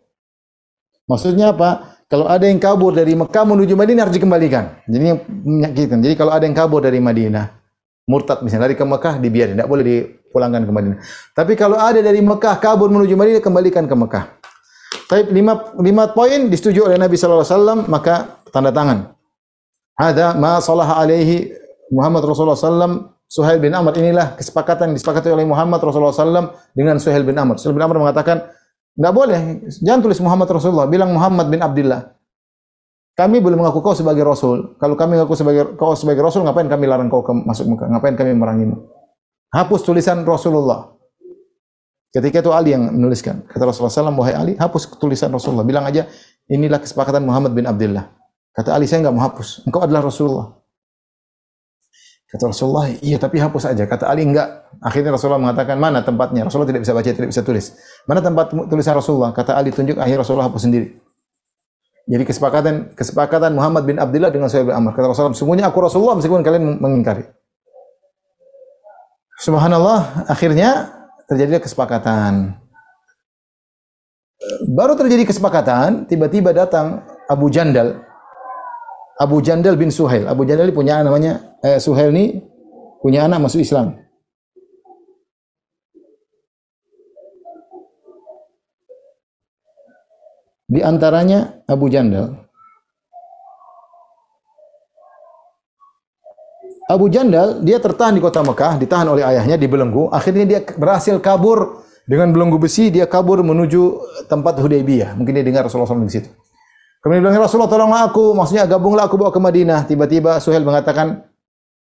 Maksudnya apa? Kalau ada yang kabur dari Mekah menuju Madinah harus dikembalikan. Jadi menyakitkan. Jadi kalau ada yang kabur dari Madinah, murtad misalnya dari ke Mekah dibiarkan, tidak boleh dipulangkan ke Madinah. Tapi kalau ada dari Mekah kabur menuju Madinah kembalikan ke Mekah. Tapi lima, lima poin disetujui oleh Nabi sallallahu alaihi wasallam maka tanda tangan. Ada ma salah alaihi Muhammad Rasulullah sallam Suhail bin Amr inilah kesepakatan yang disepakati oleh Muhammad Rasulullah sallam dengan Suhail bin Amr. Suhail bin Amr mengatakan, tidak boleh, jangan tulis Muhammad Rasulullah, bilang Muhammad bin Abdullah. Kami belum mengaku kau sebagai Rasul. Kalau kami mengaku sebagai kau sebagai Rasul, ngapain kami larang kau ke, masuk Mekah? Ngapain kami merangimu? Hapus tulisan Rasulullah. Ketika itu Ali yang menuliskan. Kata Rasulullah SAW, wahai Ali, hapus tulisan Rasulullah. Bilang aja, inilah kesepakatan Muhammad bin Abdullah. Kata Ali, saya enggak mau hapus. Engkau adalah Rasulullah. Kata Rasulullah, iya tapi hapus aja. Kata Ali, enggak. Akhirnya Rasulullah mengatakan, mana tempatnya? Rasulullah tidak bisa baca, tidak bisa tulis. Mana tempat tulisan Rasulullah? Kata Ali, tunjuk. Akhirnya Rasulullah hapus sendiri. Jadi kesepakatan kesepakatan Muhammad bin Abdullah dengan Suhaib bin Amr. Kata Rasulullah, sungguhnya aku Rasulullah meskipun kalian mengingkari. Subhanallah, akhirnya terjadilah kesepakatan. Baru terjadi kesepakatan, tiba-tiba datang Abu Jandal. Abu Jandal bin Suhail. Abu Jandal ini punya namanya eh, Suhail ini punya anak masuk Islam. Di antaranya Abu Jandal. Abu Jandal dia tertahan di kota Mekah, ditahan oleh ayahnya di belenggu. Akhirnya dia berhasil kabur dengan belenggu besi. Dia kabur menuju tempat Hudaybiyah. Mungkin dia dengar Rasulullah SAW di situ. Kemudian dia bilang, Rasulullah tolonglah aku. Maksudnya gabunglah aku bawa ke Madinah. Tiba-tiba Suhail mengatakan,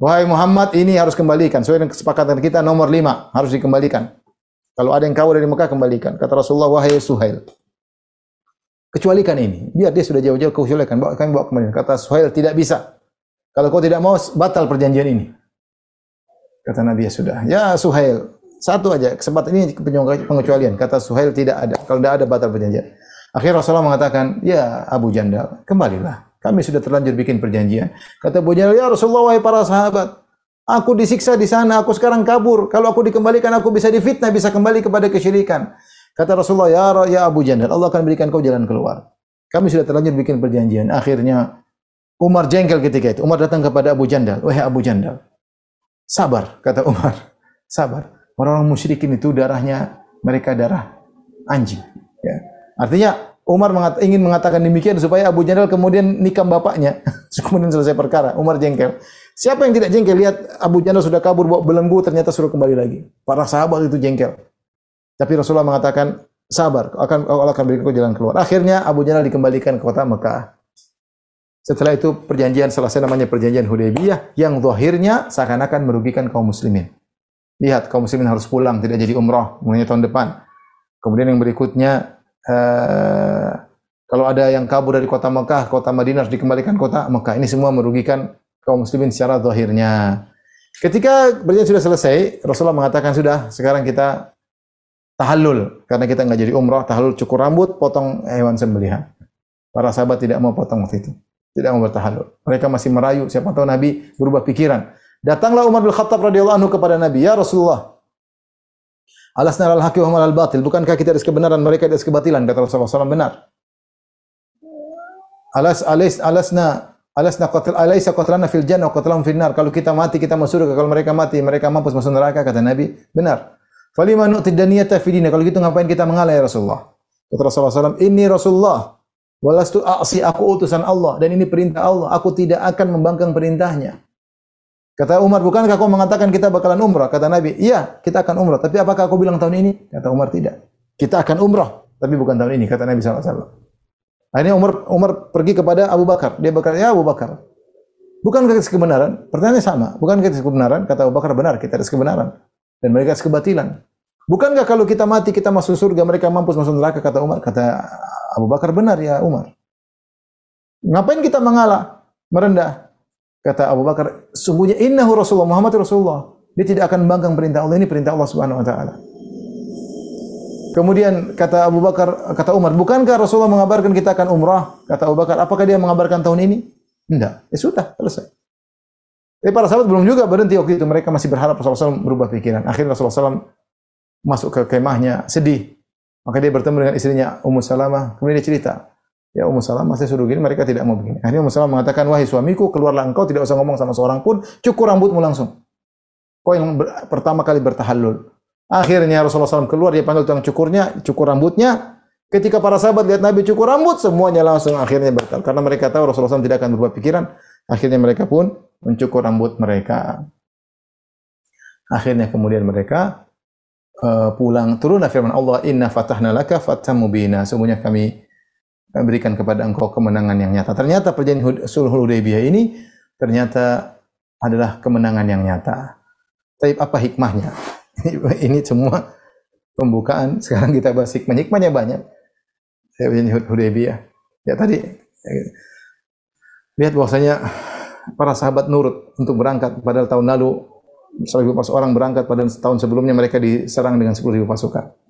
Wahai Muhammad, ini harus kembalikan. Sesuai dengan kesepakatan kita nomor lima, harus dikembalikan. Kalau ada yang kabur dari Mekah, kembalikan. Kata Rasulullah, wahai Suhail. Kecualikan ini. Biar dia sudah jauh-jauh, kecualikan. Bawa, kami bawa ke Madinah. Kata Suhail, tidak bisa. Kalau kau tidak mau, batal perjanjian ini. Kata Nabi, ya sudah. Ya Suhail, Satu aja, kesempatan ini pengecualian. Kata Suhail tidak ada. Kalau tidak ada batal perjanjian. Akhirnya Rasulullah mengatakan, ya Abu Jandal, kembalilah. Kami sudah terlanjur bikin perjanjian. Kata Abu Jandal, ya Rasulullah, wahai para sahabat, aku disiksa di sana, aku sekarang kabur. Kalau aku dikembalikan, aku bisa difitnah, bisa kembali kepada kesyirikan. Kata Rasulullah, ya, ya Abu Jandal, Allah akan berikan kau jalan keluar. Kami sudah terlanjur bikin perjanjian. Akhirnya Umar jengkel ketika itu. Umar datang kepada Abu Jandal. Wahai Abu Jandal, sabar, kata Umar. Sabar. Orang-orang musyrikin itu darahnya mereka darah anjing. Ya. Artinya Umar mengat, ingin mengatakan demikian supaya Abu Jandal kemudian nikam bapaknya. [LAUGHS] kemudian selesai perkara. Umar jengkel. Siapa yang tidak jengkel? Lihat Abu Jandal sudah kabur bawa belenggu ternyata suruh kembali lagi. Para sahabat itu jengkel. Tapi Rasulullah mengatakan sabar, akan Allah akan berikan jalan keluar. Akhirnya Abu Jandal dikembalikan ke kota Mekah. Setelah itu perjanjian selesai namanya perjanjian Hudaybiyah yang zahirnya seakan-akan merugikan kaum muslimin. Lihat kaum muslimin harus pulang tidak jadi umrah mulai tahun depan. Kemudian yang berikutnya uh, kalau ada yang kabur dari kota Mekah, kota Madinah harus dikembalikan kota Mekah. Ini semua merugikan kaum muslimin secara zahirnya. Ketika perjanjian sudah selesai, Rasulullah mengatakan sudah, sekarang kita tahallul karena kita nggak jadi umrah, tahallul cukur rambut, potong hewan sembelihan. Para sahabat tidak mau potong waktu itu tidak mau bertahalul. Mereka masih merayu, siapa tahu Nabi berubah pikiran. Datanglah Umar bin Khattab radhiyallahu anhu kepada Nabi, "Ya Rasulullah, alasna al haqi wa al batil. Bukankah kita di kebenaran, mereka di kebatilan?" Kata Rasulullah SAW, benar. Alas alas alasna alasna qatl alaysa qatlana fil jannah wa qatlahum fil nar. Kalau kita mati kita masuk surga, kalau mereka mati mereka mampus masuk neraka kata Nabi. Benar. Falima nu'tid daniyata fi Kalau gitu ngapain kita mengalah ya Rasulullah? Kata Rasulullah SAW, "Ini Rasulullah Walastu aksi aku utusan Allah dan ini perintah Allah. Aku tidak akan membangkang perintahnya. Kata Umar, bukankah kau mengatakan kita bakalan umrah? Kata Nabi, iya kita akan umrah. Tapi apakah aku bilang tahun ini? Kata Umar, tidak. Kita akan umrah, tapi bukan tahun ini. Kata Nabi SAW. Akhirnya Umar, Umar pergi kepada Abu Bakar. Dia berkata, ya Abu Bakar, bukankah kita kebenaran? Pertanyaannya sama. Bukankah kita kebenaran? Kata Abu Bakar, benar. Kita ada kebenaran. Dan mereka kebatilan. Bukankah kalau kita mati kita masuk surga mereka mampus masuk neraka kata Umar kata Abu Bakar benar ya Umar. Ngapain kita mengalah merendah? Kata Abu Bakar sungguhnya innahu Rasulullah Muhammad Rasulullah. Dia tidak akan membangkang perintah Allah ini perintah Allah Subhanahu wa taala. Kemudian kata Abu Bakar, kata Umar, bukankah Rasulullah mengabarkan kita akan umrah? Kata Abu Bakar, apakah dia mengabarkan tahun ini? Tidak. Ya sudah, selesai. Tapi para sahabat belum juga berhenti waktu itu. Mereka masih berharap Rasulullah SAW berubah pikiran. Akhirnya Rasulullah SAW masuk ke kemahnya sedih. Maka dia bertemu dengan istrinya Ummu Salamah. Kemudian dia cerita, Ya Ummu Salamah, saya suruh gini, mereka tidak mau begini. Akhirnya Ummu Salamah mengatakan, wahai suamiku, keluarlah engkau, tidak usah ngomong sama seorang pun, cukur rambutmu langsung. Kau yang pertama kali bertahallul. Akhirnya Rasulullah SAW keluar, dia panggil tukang cukurnya, cukur rambutnya. Ketika para sahabat lihat Nabi cukur rambut, semuanya langsung akhirnya bertal. Karena mereka tahu Rasulullah SAW tidak akan berubah pikiran. Akhirnya mereka pun mencukur rambut mereka. Akhirnya kemudian mereka uh, pulang turunlah firman Allah inna fatahna laka fatham mubina sungguhnya kami berikan kepada engkau kemenangan yang nyata. Ternyata perjanjian sulhul hudaybiyah ini ternyata adalah kemenangan yang nyata. Tapi apa hikmahnya? [LAUGHS] Ini semua pembukaan. Sekarang kita bahas hikmah. Hikmahnya banyak. Perjanjian hudaybiyah. Ya tadi. Lihat bahwasanya para sahabat nurut untuk berangkat. Padahal tahun lalu seribu orang berangkat pada tahun sebelumnya mereka diserang dengan sepuluh ribu pasukan.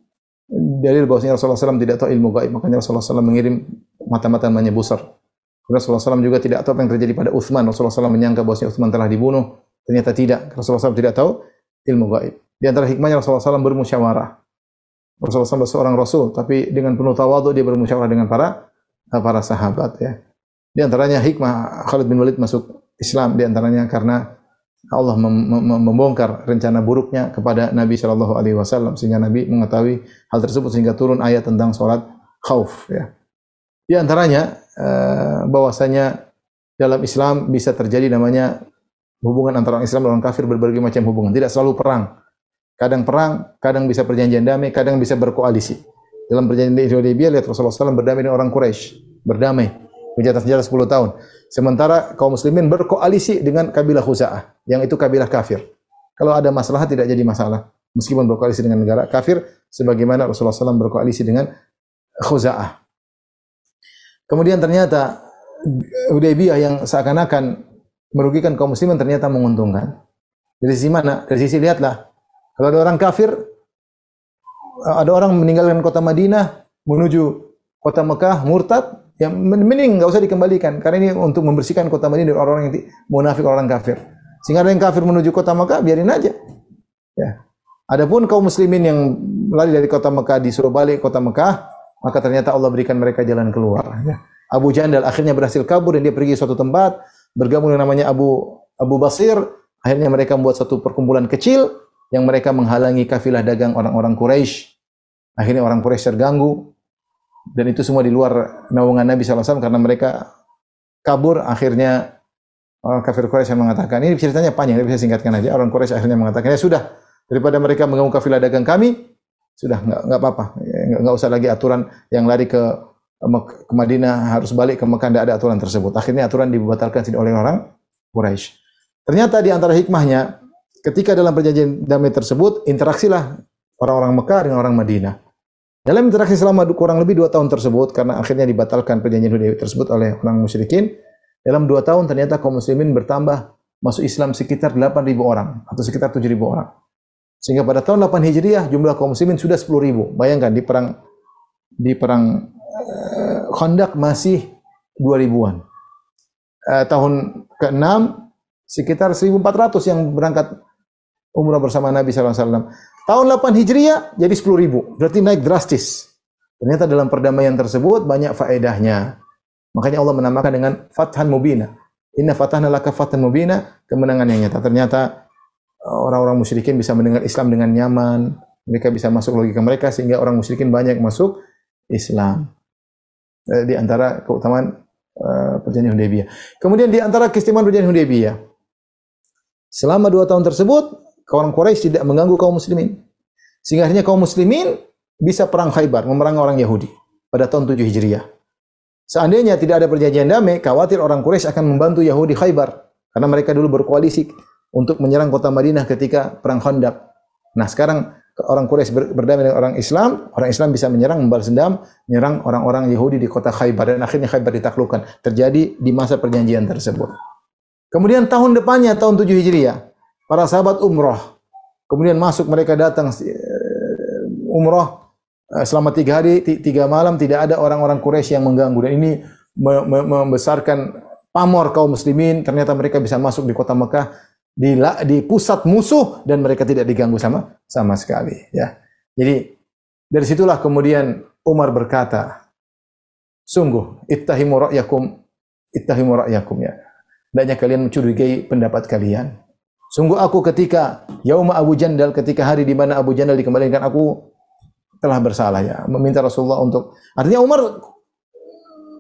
Dalil bahwasanya Rasulullah SAW tidak tahu ilmu gaib, makanya Rasulullah SAW mengirim mata-mata namanya Busar. Rasulullah SAW juga tidak tahu apa yang terjadi pada Uthman. Rasulullah SAW menyangka bahwasanya Uthman telah dibunuh. Ternyata tidak. Rasulullah SAW tidak tahu ilmu gaib. Di antara hikmahnya Rasulullah SAW bermusyawarah. Rasulullah SAW seorang Rasul, tapi dengan penuh tawadu dia bermusyawarah dengan para para sahabat ya. Di antaranya hikmah Khalid bin Walid masuk Islam di antaranya karena Allah mem mem membongkar rencana buruknya kepada Nabi Shallallahu Alaihi Wasallam sehingga Nabi mengetahui hal tersebut sehingga turun ayat tentang sholat khauf ya. Di antaranya uh, bahwasanya dalam Islam bisa terjadi namanya hubungan antara orang Islam dan orang kafir berbagai macam hubungan, tidak selalu perang. Kadang perang, kadang bisa perjanjian damai, kadang bisa berkoalisi. Dalam perjanjian Hudaybiyah lihat Rasulullah SAW berdamai dengan orang Quraisy, berdamai. Berjalan sejarah 10 tahun. Sementara kaum muslimin berkoalisi dengan kabilah Khuza'ah, yang itu kabilah kafir. Kalau ada masalah tidak jadi masalah. Meskipun berkoalisi dengan negara kafir, sebagaimana Rasulullah SAW berkoalisi dengan Khuza'ah. Kemudian ternyata Hudaybiyah yang seakan-akan merugikan kaum muslimin ternyata menguntungkan. Dari sisi mana? Dari sisi lihatlah Kalau ada orang kafir, ada orang meninggalkan kota Madinah menuju kota Mekah murtad, ya men- mending nggak usah dikembalikan karena ini untuk membersihkan kota Madinah dari orang-orang yang munafik orang kafir. Sehingga ada yang kafir menuju kota Mekah, biarin aja. Ya. Adapun kaum muslimin yang lari dari kota Mekah disuruh balik kota Mekah, maka ternyata Allah berikan mereka jalan keluar. Ya. Abu Jandal akhirnya berhasil kabur dan dia pergi suatu tempat, bergabung dengan namanya Abu Abu Basir. Akhirnya mereka membuat satu perkumpulan kecil yang mereka menghalangi kafilah dagang orang-orang Quraisy. Akhirnya orang Quraisy terganggu dan itu semua di luar naungan Nabi SAW karena mereka kabur. Akhirnya orang kafir Quraisy yang mengatakan ini ceritanya panjang, tapi saya singkatkan aja. Orang Quraisy akhirnya mengatakan ya sudah daripada mereka mengganggu kafilah dagang kami, sudah nggak nggak apa-apa, Ya, nggak usah lagi aturan yang lari ke ke Madinah harus balik ke Mekah tidak ada aturan tersebut. Akhirnya aturan dibatalkan oleh orang Quraisy. Ternyata di antara hikmahnya ketika dalam perjanjian damai tersebut interaksilah orang-orang Mekah dengan orang Madinah. Dalam interaksi selama kurang lebih dua tahun tersebut karena akhirnya dibatalkan perjanjian Hudaybiyah tersebut oleh orang musyrikin. Dalam dua tahun ternyata kaum muslimin bertambah masuk Islam sekitar 8.000 orang atau sekitar 7.000 orang. Sehingga pada tahun 8 Hijriah jumlah kaum muslimin sudah 10.000. Bayangkan di perang di perang eh, Khandaq masih 2000-an. Eh, tahun ke-6 sekitar 1400 yang berangkat umrah bersama Nabi SAW. Tahun 8 Hijriah jadi 10.000. Berarti naik drastis. Ternyata dalam perdamaian tersebut banyak faedahnya. Makanya Allah menamakan dengan Fathan Mubina. Inna fatahna laka fathan mubina, kemenangan yang nyata. Ternyata orang-orang musyrikin bisa mendengar Islam dengan nyaman, mereka bisa masuk logika mereka sehingga orang musyrikin banyak masuk Islam. Eh, Di antara keutamaan eh, perjanjian Hudaybiyah. Kemudian di antara keistimewaan perjanjian Hudaybiyah, selama dua tahun tersebut, orang Quraisy tidak mengganggu kaum muslimin. Sehingga akhirnya kaum muslimin bisa perang Khaybar, memerangi orang Yahudi pada tahun 7 Hijriah. Seandainya tidak ada perjanjian damai, khawatir orang Quraisy akan membantu Yahudi Khaybar karena mereka dulu berkoalisi untuk menyerang kota Madinah ketika perang Khandaq. Nah, sekarang orang Quraisy ber- berdamai dengan orang Islam, orang Islam bisa menyerang, membalas dendam, menyerang orang-orang Yahudi di kota Khaybar dan akhirnya Khaybar ditaklukkan. Terjadi di masa perjanjian tersebut. Kemudian tahun depannya tahun 7 Hijriah, para sahabat umroh. Kemudian masuk mereka datang eh, umroh eh, selama tiga hari, ti- tiga malam tidak ada orang-orang Quraisy yang mengganggu dan ini me- me- membesarkan pamor kaum muslimin. Ternyata mereka bisa masuk di kota Mekah di, di pusat musuh dan mereka tidak diganggu sama sama sekali. Ya, jadi dari situlah kemudian Umar berkata, sungguh ittahimu ra'yakum ittahimu ra'yakum ya. Hendaknya kalian mencurigai pendapat kalian. Sungguh aku ketika Yauma Abu Jandal ketika hari di mana Abu Jandal dikembalikan aku telah bersalah ya. Meminta Rasulullah untuk artinya Umar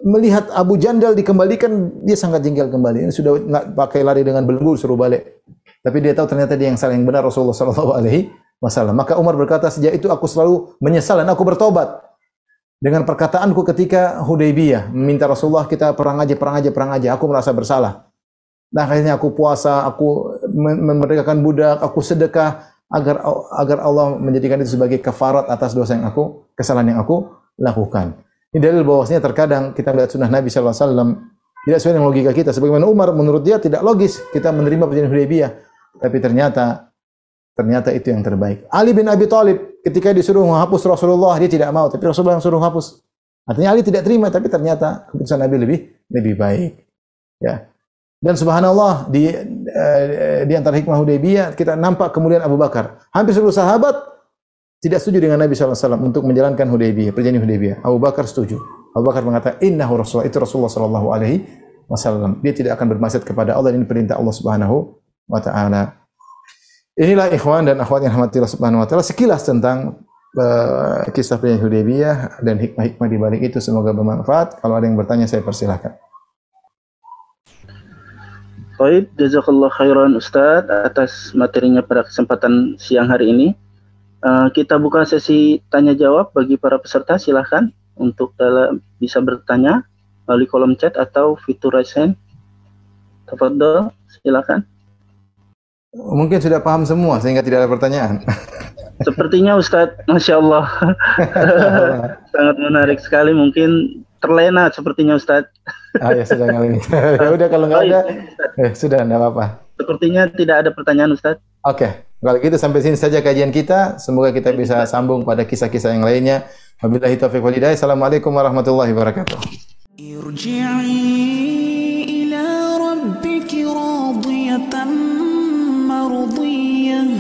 melihat Abu Jandal dikembalikan dia sangat jengkel kembali. Ini sudah nggak pakai lari dengan belenggu suruh balik. Tapi dia tahu ternyata dia yang salah yang benar Rasulullah Shallallahu Alaihi Wasallam. Maka Umar berkata sejak itu aku selalu menyesal dan aku bertobat dengan perkataanku ketika Hudaybiyah meminta Rasulullah kita perang aja perang aja perang aja. Aku merasa bersalah Nah, akhirnya aku puasa, aku mem- memerdekakan budak, aku sedekah agar agar Allah menjadikan itu sebagai kafarat atas dosa yang aku kesalahan yang aku lakukan. Ini dalil bahwasanya terkadang kita melihat sunnah Nabi wasallam tidak sesuai dengan logika kita. Sebagaimana Umar menurut dia tidak logis kita menerima perjanjian Hudaybiyah, tapi ternyata ternyata itu yang terbaik. Ali bin Abi Thalib ketika disuruh menghapus Rasulullah dia tidak mau, tapi Rasulullah yang suruh hapus. Artinya Ali tidak terima, tapi ternyata keputusan Nabi lebih lebih baik. Ya. Dan subhanallah di eh, di antara hikmah Hudaybiyah kita nampak kemudian Abu Bakar. Hampir seluruh sahabat tidak setuju dengan Nabi SAW untuk menjalankan Hudaybiyah, perjanjian Hudaybiyah. Abu Bakar setuju. Abu Bakar mengatakan, Innahu Rasulullah, itu Rasulullah Sallallahu Alaihi Wasallam. Dia tidak akan bermaksud kepada Allah, ini perintah Allah Subhanahu Wa Ta'ala. Inilah ikhwan dan akhwat yang rahmati Allah Subhanahu Wa Ta'ala. Sekilas tentang eh, kisah perjanjian Hudaybiyah dan hikmah-hikmah di balik itu. Semoga bermanfaat. Kalau ada yang bertanya, saya persilahkan. Baik, jazakallah khairan Ustadz atas materinya pada kesempatan siang hari ini. Eh, kita buka sesi tanya jawab bagi para peserta. Silahkan untuk dalam, bisa bertanya melalui kolom chat atau fitur raise hand. Tafadhol, silakan. Mungkin sudah paham semua sehingga tidak ada pertanyaan. [LAUGHS] Sepertinya Ustadz, masya Allah, [LAUGHS] [LAUGHS] sangat menarik sekali. Mungkin terlena sepertinya Ustadz. Oh ya sudah ngalir. [LAUGHS] ya udah kalau nggak oh, iya, ada, ya, eh, sudah nggak apa-apa. Sepertinya tidak ada pertanyaan Ustaz. Oke, okay. kalau gitu sampai sini saja kajian kita. Semoga kita iya, bisa sambung pada kisah-kisah yang lainnya. Wabillahi taufiq wal hidayah. Assalamualaikum warahmatullahi wabarakatuh. Irji'i ila rabbiki radiyatan marudiyah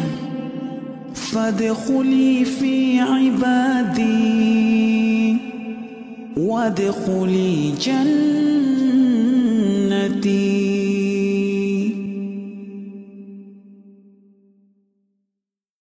fadkhuli fi ibadih وادخلي جنتي.